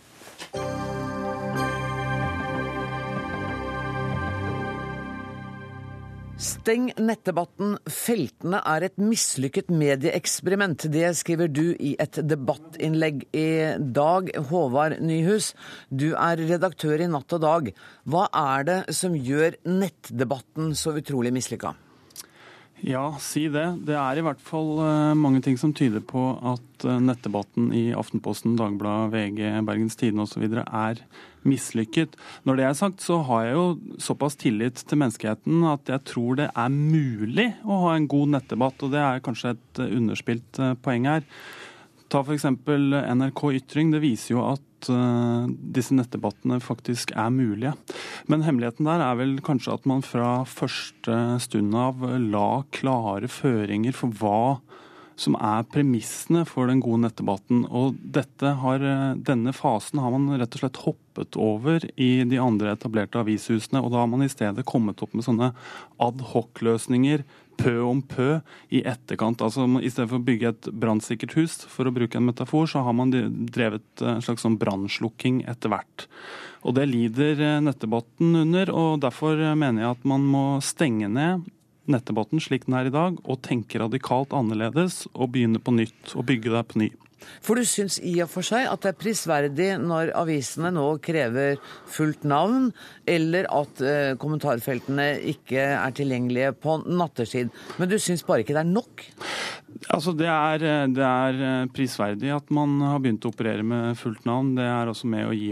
Steng nettdebatten. Feltene er et mislykket medieeksperiment. Det skriver du i et debattinnlegg i dag. Håvard Nyhus, du er redaktør i Natt og Dag. Hva er det som gjør nettdebatten så utrolig mislykka? Ja, si det. Det er i hvert fall eh, mange ting som tyder på at eh, nettdebatten i Aftenposten, Dagbladet, VG, Bergens Tidende osv. er mislykket. Når det er sagt, så har jeg jo såpass tillit til menneskeheten at jeg tror det er mulig å ha en god nettdebatt, og det er kanskje et eh, underspilt poeng her. Ta f.eks. NRK Ytring. Det viser jo at uh, disse nettdebattene faktisk er mulige. Men hemmeligheten der er vel kanskje at man fra første stund av la klare føringer for hva som er premissene for den gode nettdebatten. Og har, eh, denne fasen har man rett og slett hoppet over i de andre etablerte avishusene. Og da har man i stedet kommet opp med sånne adhoc-løsninger pø om pø i etterkant. Altså I stedet for å bygge et brannsikkert hus, for å bruke en metafor, så har man drevet eh, en slags sånn brannslukking etter hvert. Og Det lider eh, nettdebatten under, og derfor mener jeg at man må stenge ned nettdebatten slik den er i dag, og tenke radikalt annerledes og begynne på nytt og bygge deg på ny. For du syns i og for seg at det er prisverdig når avisene nå krever fullt navn, eller at eh, kommentarfeltene ikke er tilgjengelige på nattetid. Men du syns bare ikke det er nok? Altså, det er, det er, eh, prisverdig at man har begynt å operere med fullt navn. Det er også med å gi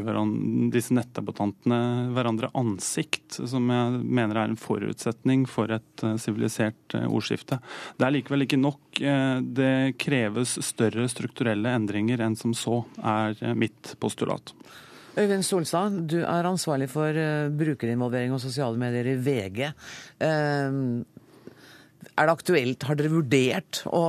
disse nettdebattantene hverandre ansikt, som jeg mener er en forutsetning for et eh, sivilisert ordskifte. Det er likevel ikke nok. Det kreves større strukturelle endringer enn som så, er mitt postulat. Øyvind Solstad, du er ansvarlig for brukerinvolvering og sosiale medier i VG. Er det aktuelt, har dere vurdert å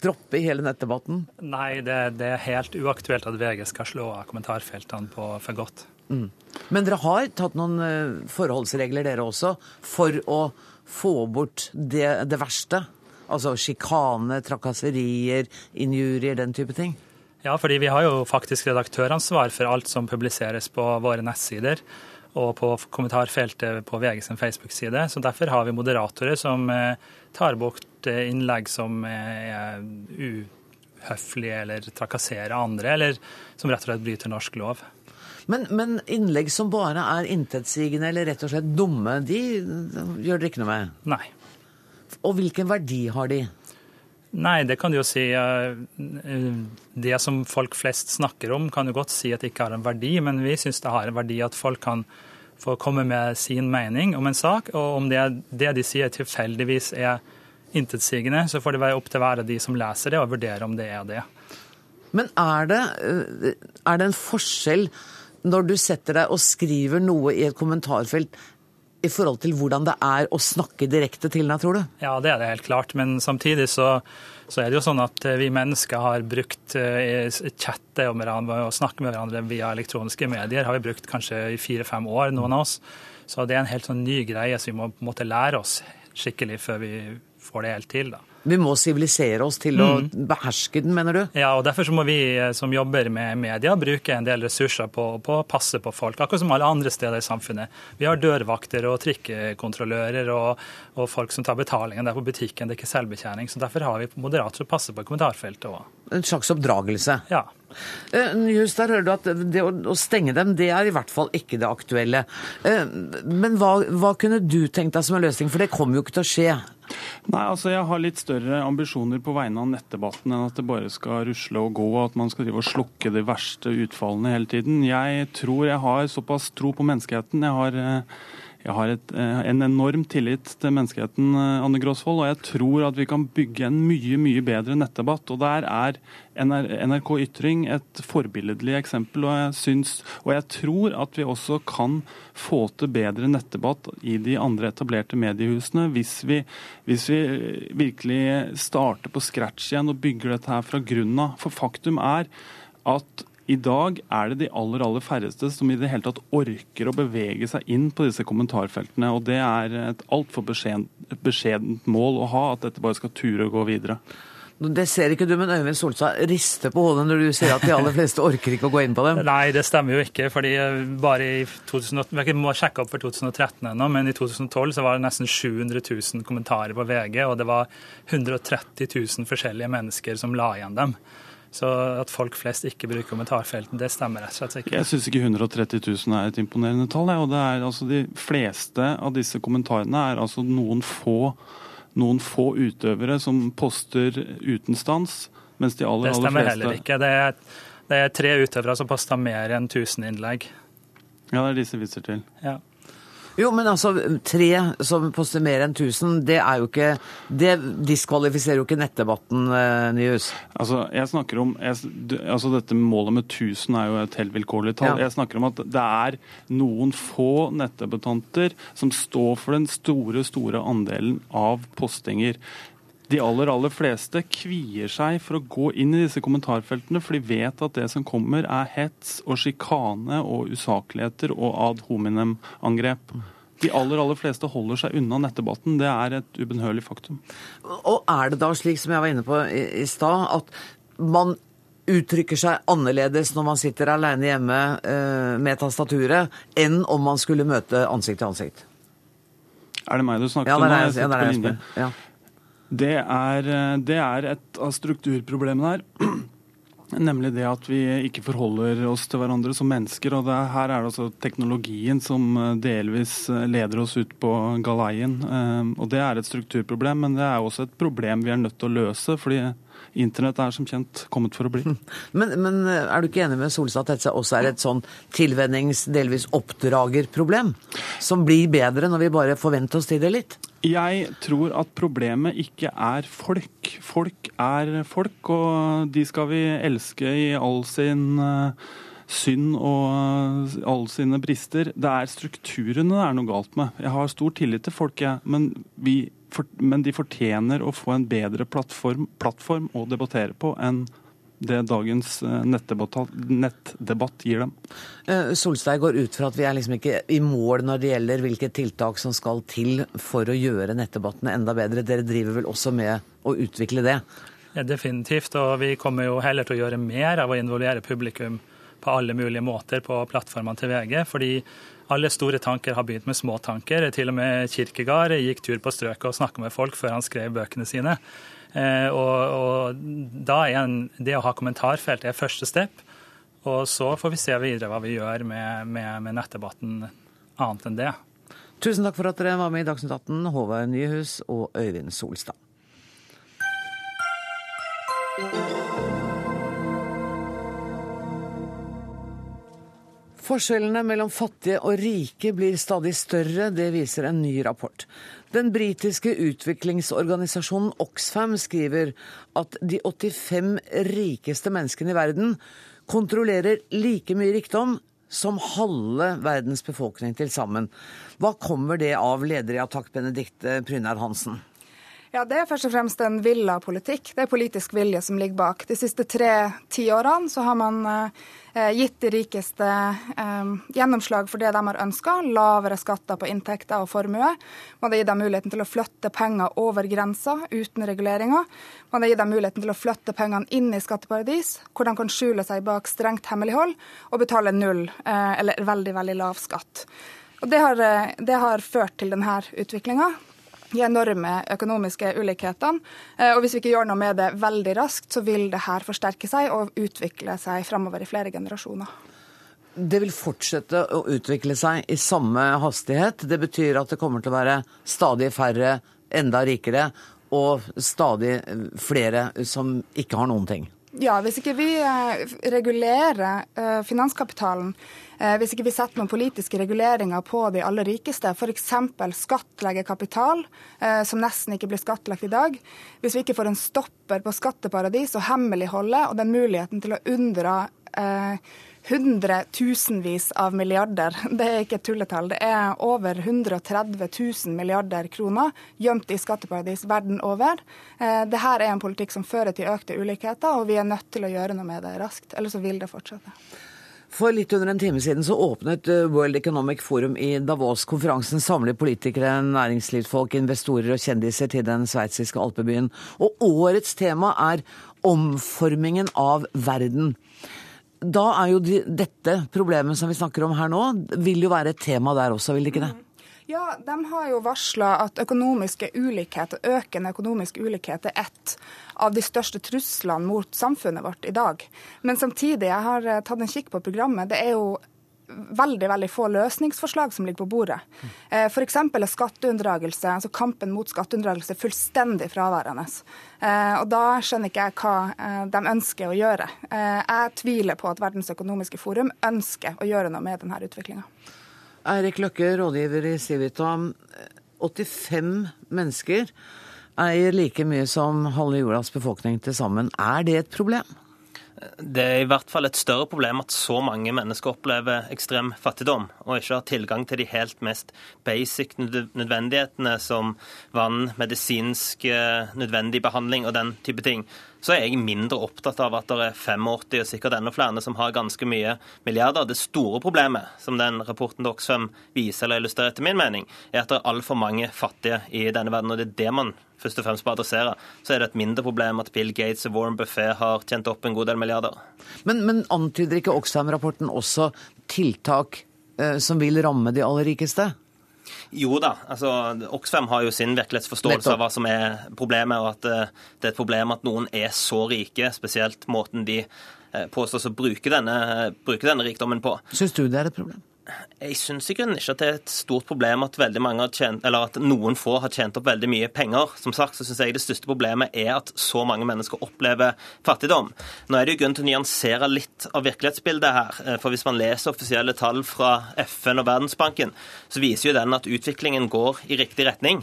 droppe hele nettdebatten? Nei, det, det, er helt uaktuelt at VG skal slå av kommentarfeltene på for godt. Mm. Men dere har tatt noen eh, forholdsregler dere også, for å få bort det, det verste? Altså sjikane, trakasserier, injurier, den type ting? Ja, fordi vi har jo faktisk redaktøransvar for alt som publiseres på våre nettsider og på kommentarfeltet på VG sin Facebook-side. Så derfor har vi moderatorer som eh, tar bort eh, innlegg som er uhøflige eller trakasserer andre, eller som rett og slett bryter norsk lov. Men, men, innlegg som bare er intetsigende eller rett og slett dumme, de gjør dere ikke noe med? Nei. Og hvilken verdi har de? Nei, det kan du jo si. Det som folk flest snakker om, kan du godt si at det ikke har en verdi, men vi syns det har en verdi at folk kan få komme med sin mening om en sak. Og om det, det de sier tilfeldigvis er intetsigende, så får det være opp til hver av de som leser det, og vurdere om det er det. Men er det, er det en forskjell når du setter deg og skriver noe i et kommentarfelt i forhold til hvordan det er å snakke direkte til deg, tror du? Ja, det er det helt klart. Men samtidig så, så er det jo sånn at eh, vi mennesker har brukt uh, chatte og, hverandre og snakke med hverandre via elektroniske medier har vi brukt kanskje i fire-fem år, noen av oss. Så det er en helt sånn ny greie som vi må på en måte lære oss skikkelig før vi får det helt til. da. Vi må sivilisere oss til å mm. beherske den, mener du? Ja, og derfor må vi eh, som jobber med media, bruke en del ressurser på, på, å passe på folk, akkurat som alle andre steder i samfunnet. Vi har dørvakter og trikkekontrollører og, og folk som tar betalingen der på butikken. Det er ikke selvbetjening. Så derfor har vi moderater som passer på kommentarfeltet òg. En slags oppdragelse? Ja. Eh, Just der hører du at det å stenge dem, det er i hvert fall ikke det aktuelle. Eh, men hva, hva kunne du tenkt deg som en løsning, for det kommer jo ikke til å skje? Nei, altså Jeg har litt større ambisjoner på vegne av nettdebatten enn at det bare skal rusle og gå, og at man skal drive og slukke de verste utfallene hele tiden. Jeg tror jeg har såpass tro på menneskeheten. Jeg har eh, jeg har et, eh, en enorm tillit til menneskeheten, eh, Anne Gråsvold, og jeg tror at vi kan bygge en mye mye bedre nettdebatt. og Der er NRK Ytring et forbilledlig eksempel. Og jeg, syns, og jeg tror at vi også kan få til bedre nettdebatt i de andre etablerte mediehusene hvis vi, hvis vi virkelig starter på scratch igjen og bygger dette her fra grunnen av. For faktum er at i dag er det de aller aller færreste som i det hele tatt orker å bevege seg inn på disse kommentarfeltene. og Det er et altfor beskjedent mål å ha, at dette bare skal ture og gå videre. Det ser ikke du, men Øyvind Solstad rister på hodet når du sier at de aller fleste orker ikke å gå inn på dem. Nei, det stemmer jo ikke. fordi bare i 2008, Vi må sjekke opp for 2013 ennå, men i 2012 så var det nesten 700 000 kommentarer på VG, og det var 130 000 forskjellige mennesker som la igjen dem. Så at folk flest ikke bruker kommentarfelten, det stemmer rett og slett ikke. Jeg syns ikke 130 000 er et imponerende tall. og det er altså De fleste av disse kommentarene er altså noen få, noen få utøvere som poster uten stans, mens de aller, aller fleste Det stemmer heller ikke. Det er, det er tre utøvere som poster mer enn 1000 innlegg. Ja, det er disse viser til. Ja. Jo, men altså, tre som poster mer enn 1000, det er jo ikke Det diskvalifiserer jo ikke nettdebatten, eh, Nyhus. Altså, jeg snakker om jeg, altså Dette målet med 1000 er jo et helt vilkårlig tall. Ja. Jeg snakker om at det er noen få nettdebattanter som står for den store, store andelen av postinger. De aller, aller fleste kvier seg for å gå inn i disse kommentarfeltene, for de vet at det som kommer er hets og sjikane og usakligheter og ad hominem-angrep. De aller aller fleste holder seg unna nettdebatten. Det er et ubønnhørlig faktum. Og er det da slik som jeg var inne på i, i stad, at man uttrykker seg annerledes når man sitter alene hjemme eh, med tastaturet, enn om man skulle møte ansikt til ansikt? Er det meg du snakker om? Ja, det er jeg, ja. Det er, eh, det er et av strukturproblemene her. Nemlig det at vi ikke forholder oss til hverandre som mennesker. og det, Her er det altså teknologien som eh, delvis eh, leder oss ut på galeien. Og Det er et strukturproblem, men det er også et problem vi er nødt til å løse. fordi Internett er som kjent kommet for å bli. Men, men eh, er du ikke enig med Solstad at dette også er et sånn tilvennings-, delvis oppdragerproblem? Som blir bedre når vi bare forventer oss til det litt? Jeg tror at problemet ikke er folk. Folk er folk, og de skal vi elske i all sin uh, synd og alle sine brister. Det er strukturene det er noe galt med. Jeg har stor tillit til folk, jeg. Men vi men de fortjener å få en bedre plattform, plattform å debattere på enn det dagens eh, nettdebatt, nettdebatt gir dem. Eh, Solstein går ut fra at vi er liksom ikke i mål når det gjelder hvilke tiltak som skal til for å gjøre nettdebattene enda bedre. Dere driver vel også med å utvikle det? Ja, definitivt. Og vi kommer jo heller til å gjøre mer av å involvere publikum på alle mulige måter på plattformene til VG. fordi alle store tanker har begynt med små tanker. Til og med Kirkegard gikk tur på strøket og snakka med folk før han skrev bøkene sine. Eh, og, og da er en, det å ha kommentarfelt er første step. Og så får vi se videre hva vi gjør med, med, med nettdebatten annet enn det. Tusen takk for at dere var med i Dagsnytt 18, Håvard Nyhus og Øyvind Solstad. Forskjellene mellom fattige og rike blir stadig større, det viser en ny rapport. Den britiske utviklingsorganisasjonen Oxfam skriver at de 85 rikeste menneskene i verden kontrollerer like mye rikdom som halve verdens befolkning til sammen. Hva kommer det av, leder i Attakk Benedicte Prynær Hansen? Ja, Det er først og fremst en villa politikk. Det er politisk vilje som ligger bak. De siste tre tiårene så har man eh, gitt de rikeste eh, gjennomslag for det de har ønska. Lavere skatter på inntekter og formue. Man har gitt dem muligheten til å flytte penger over grensa uten reguleringer. Man har gitt dem muligheten til å flytte pengene inn i skatteparadis, hvor de kan skjule seg bak strengt hemmelighold og betale null eh, eller veldig, veldig lav skatt. Og det har, eh, det har ført til denne utviklinga de enorme økonomiske ulikhetene. Eh, og hvis vi ikke gjør noe med det veldig raskt, så vil det her forsterke seg og utvikle seg framover i flere generasjoner. Det vil fortsette å utvikle seg i samme hastighet. Det betyr at det kommer til å være stadig færre, enda rikere, og stadig flere som ikke har noen ting. Ja, hvis ikke vi eh, regulerer eh, finanskapitalen, eh, hvis ikke vi setter noen politiske reguleringer på de aller rikeste, f.eks. skattlegge kapital, som nesten ikke blir skattlagt i dag, hvis vi ikke får en stopper på skatteparadis og hemmeligholdet og den muligheten til å unndra hundretusenvis av milliarder. Det er ikke et tulletall. Det er over 130 000 milliarder kroner gjemt i skatteparadis verden over. Eh, Dette er en politikk som fører til økte ulikheter, og vi er nødt til å gjøre noe med det raskt. Ellers så vil det fortsette. For litt under en time siden så åpnet eh, World Economic Forum i Davos. Konferansen samler politikere, næringslivsfolk, investorer og kjendiser til den sveitsiske alpebyen. Og årets tema er omformingen av verden da er jo de, dette problemet som vi snakker om her nå, vil jo være et tema der også, vil det ikke det? Ja, De har jo varsla at økonomiske ulikheter, økende økonomisk ulikhet er ett av de største truslene mot samfunnet vårt i dag. Men samtidig, jeg har eh, tatt en kikk på programmet, det er jo veldig veldig få løsningsforslag som ligger på bordet. Eh, F.eks. er skatteunndragelse, altså kampen mot skatteunndragelse fullstendig fraværende. Eh, og da skjønner ikke jeg hva eh, de ønsker å gjøre. Jeg tviler på at Verdens økonomiske forum ønsker å gjøre noe med denne utviklinga. Eirik Løkke, rådgiver i Civita. 85 mennesker eier like mye som halve jordas befolkning til sammen. Er det et problem? Det er i hvert fall et større problem at så mange mennesker opplever ekstrem fattigdom, og ikke har tilgang til de helt mest basic nødvendighetene som vann, medisinsk eh, nødvendig behandling og den type ting. Så er jeg mindre opptatt av at det er 85 og sikkert enda flere som har ganske mye milliarder. Det store problemet, som den rapporten til Oxfam viser eller illustrerer etter min mening, er at det er altfor mange fattige i denne verden, og det er det man først og fremst på å adressere, så er det et mindre problem at Bill Gates og Warren Buffet har tjent opp en god del milliarder. Men, men antyder ikke Oxfam-rapporten også tiltak eh, som vil ramme de aller rikeste? Jo da. altså Oxfam har jo sin virkelighetsforståelse av hva som er problemet, og at eh, det er et problem at noen er så rike, spesielt måten de eh, påstås å bruke denne, bruke denne rikdommen på. Syns du det er et problem? Jeg syns ikke at det er et stort problem at, tjent, at, noen få har tjent opp veldig mye penger. Som sagt så syns jeg det største problemet er at så mange mennesker opplever fattigdom. Nå er det jo grunn til å nyansere litt av virkelighetsbildet her. Eh, for hvis man leser offisielle tall fra FN og Verdensbanken, så viser jo den at utviklingen går i riktig retning.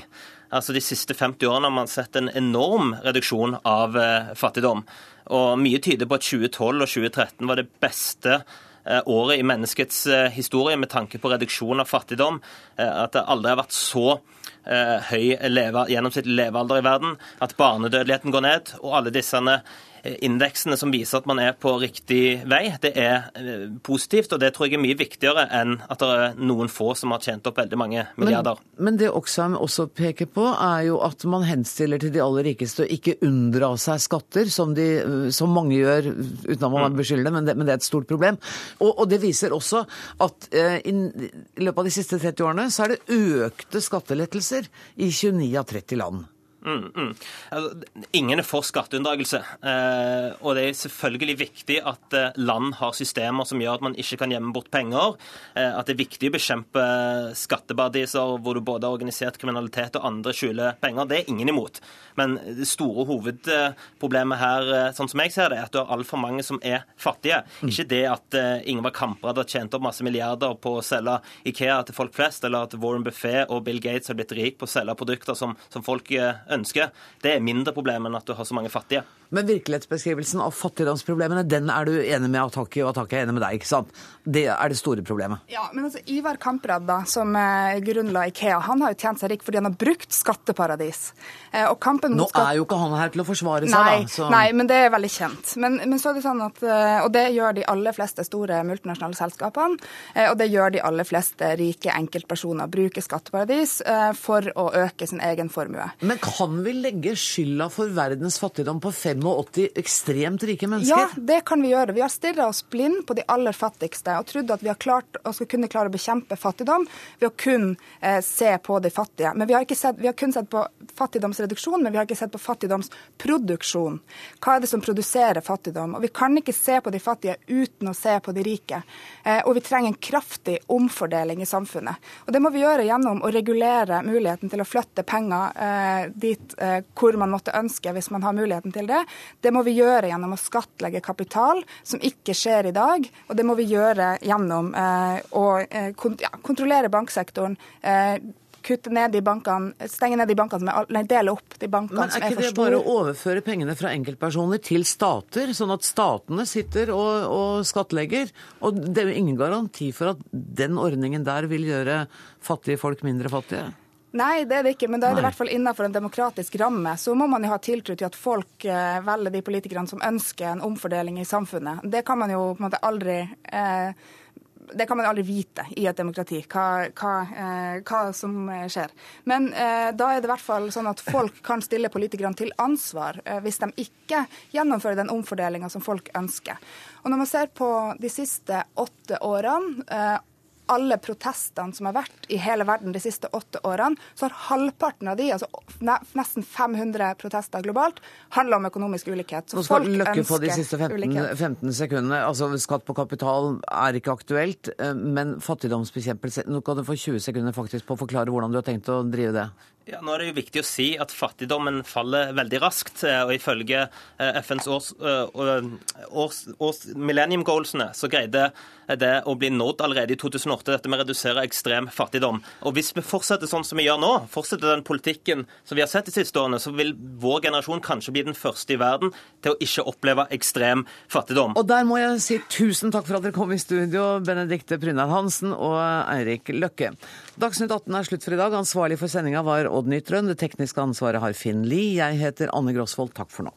Altså De siste 50 årene har man sett en enorm reduksjon av eh, fattigdom. Og mye tyder på at 2012 og 2013 var det beste Eh, året i menneskets eh, historie med tanke på reduksjon av fattigdom. Eh, at det aldri har vært så høy leve, gjennomsnittlig levealder i verden, at barnedødeligheten går ned, og alle disse Eh, indeksene som viser at man er på riktig vei. Det er eh, positivt, og det tror jeg er mye viktigere enn at det er noen få som har tjent opp veldig mange milliarder. Men, men det Oxfam også peker på, er jo at man henstiller til de aller rikeste å ikke unndra seg skatter, som, de, som mange gjør, uten at man er beskyldende, men men det er et stort problem. Og, og det viser også at eh, i, i løpet av de siste 30 årene så er det økte skattelettelser i 29 av 30 land. Mm, mm. Altså, ingen er for skatteunndragelse. Eh, og det er selvfølgelig viktig at eh, land har systemer som gjør at man ikke kan gjemme bort penger. Eh, at det er viktig å bekjempe skatteparadiser hvor du både har organisert kriminalitet og andre skjuler penger. Det er ingen imot. Men det store hovedproblemet her, sånn som jeg ser det, er at du har altfor mange som er fattige. Mm. Ikke det at eh, Ingvar Kamprad har tjent opp masse milliarder på å selge Ikea til folk flest, eller at Warren Buffet og Bill Gates har blitt rik på å selge produkter som, som folk ønsker. Det er mindre problem enn at du har så mange fattige. Men virkelighetsbeskrivelsen av fattigdomsproblemene, den er du enig med Ataki, og Ataki er enig med deg, ikke sant? Det er det store problemet. Ja, men altså Ivar Kamprad, da, som eh, grunnla Ikea, han har jo tjent seg rik fordi han har brukt skatteparadis. Eh, og kampen mot Nå er jo ikke han her til å forsvare seg, nei, da. Så... Nei, men det er veldig kjent. Men, men, så er det sånn at, eh, Og det gjør de aller fleste store multinasjonale selskapene. Og det gjør de aller fleste rike enkeltpersoner. Bruker skatteparadis for å øke sin egen formue. Men kan vil legge skylda for verdens fattigdom på 85 ekstremt rike mennesker? Ja, det kan vi gjøre. Vi har stirra oss blind på de aller fattigste og trodd at vi har klart og skal kunne klare å bekjempe fattigdom ved å kun eh, se på de fattige. Men vi har, sett, vi har, kun sett på fattigdomsreduksjon, men vi har ikke sett på fattigdomsproduksjon. Hva er det som produserer fattigdom? Og Vi kan ikke se på de fattige uten å se på de rike. Eh, og vi trenger en kraftig omfordeling i samfunnet. Og Det må vi gjøre gjennom å regulere muligheten til å flytte penger eh, dit eh, hvor man måtte ønske, hvis man har muligheten til det. Det må vi gjøre gjennom å skattlegge kapital, som ikke skjer i dag. Og det må vi gjøre gjennom eh, å eh, kontrollere banksektoren. Eh, kutte ned de bankene, stenge ned de bankene som er, nei, dele opp de bankene som er for store. Men er ikke det bare å overføre pengene fra enkeltpersoner til stater, sånn at statene sitter og, og skattlegger? Og det er jo ingen garanti for at den ordningen der vil gjøre fattige folk mindre fattige? Nei, det er det ikke, men da er det i hvert fall innenfor en demokratisk ramme. Så må man jo ha tiltro til at folk eh, velger de politikerne som ønsker en omfordeling i samfunnet. Det kan man jo på en måte aldri eh, det kan man aldri vite i et demokrati, hva, hva, eh, hva som skjer. Men eh, da er det i hvert fall sånn at folk kan stille politikerne til ansvar eh, hvis de ikke gjennomfører den omfordelinga som folk ønsker. Og Når man ser på de siste åtte årene, eh, alle protestene som har vært i hele verden de siste åtte årene, så har halvparten av de, altså nesten 500 protester globalt, handla om økonomisk ulikhet. Så Nå skal Løkke på de siste 15, 15, sekundene. Altså Skatt på kapital er ikke aktuelt, eh, men fattigdomsbekjempelse Nå kan du få 20 sekunder faktisk på å forklare hvordan du har tenkt å drive det. Ja, nå er det jo viktig å si at fattigdommen faller veldig raskt. Eh, og Ifølge eh, FNs års, eh, års, års millennium goalsene så greide det å bli nådd allerede i 2008, dette med å redusere ekstrem fattigdom. Og Hvis vi fortsetter sånn som vi gjør nå, fortsetter den politikken som vi har sett de siste årene, så vil vår generasjon kanskje bli den første i verden til å ikke oppleve ekstrem fattigdom. Og der må jeg si tusen takk for at dere kom i studio, Benedikte Brynær Hansen og Eirik Løkke. Dagsnytt 18 er slutt for i dag. Ansvarlig for sendinga var Odd Nytrøen. Det tekniske ansvaret har Finn Lie. Jeg heter Anne Grosvold. Takk for nå.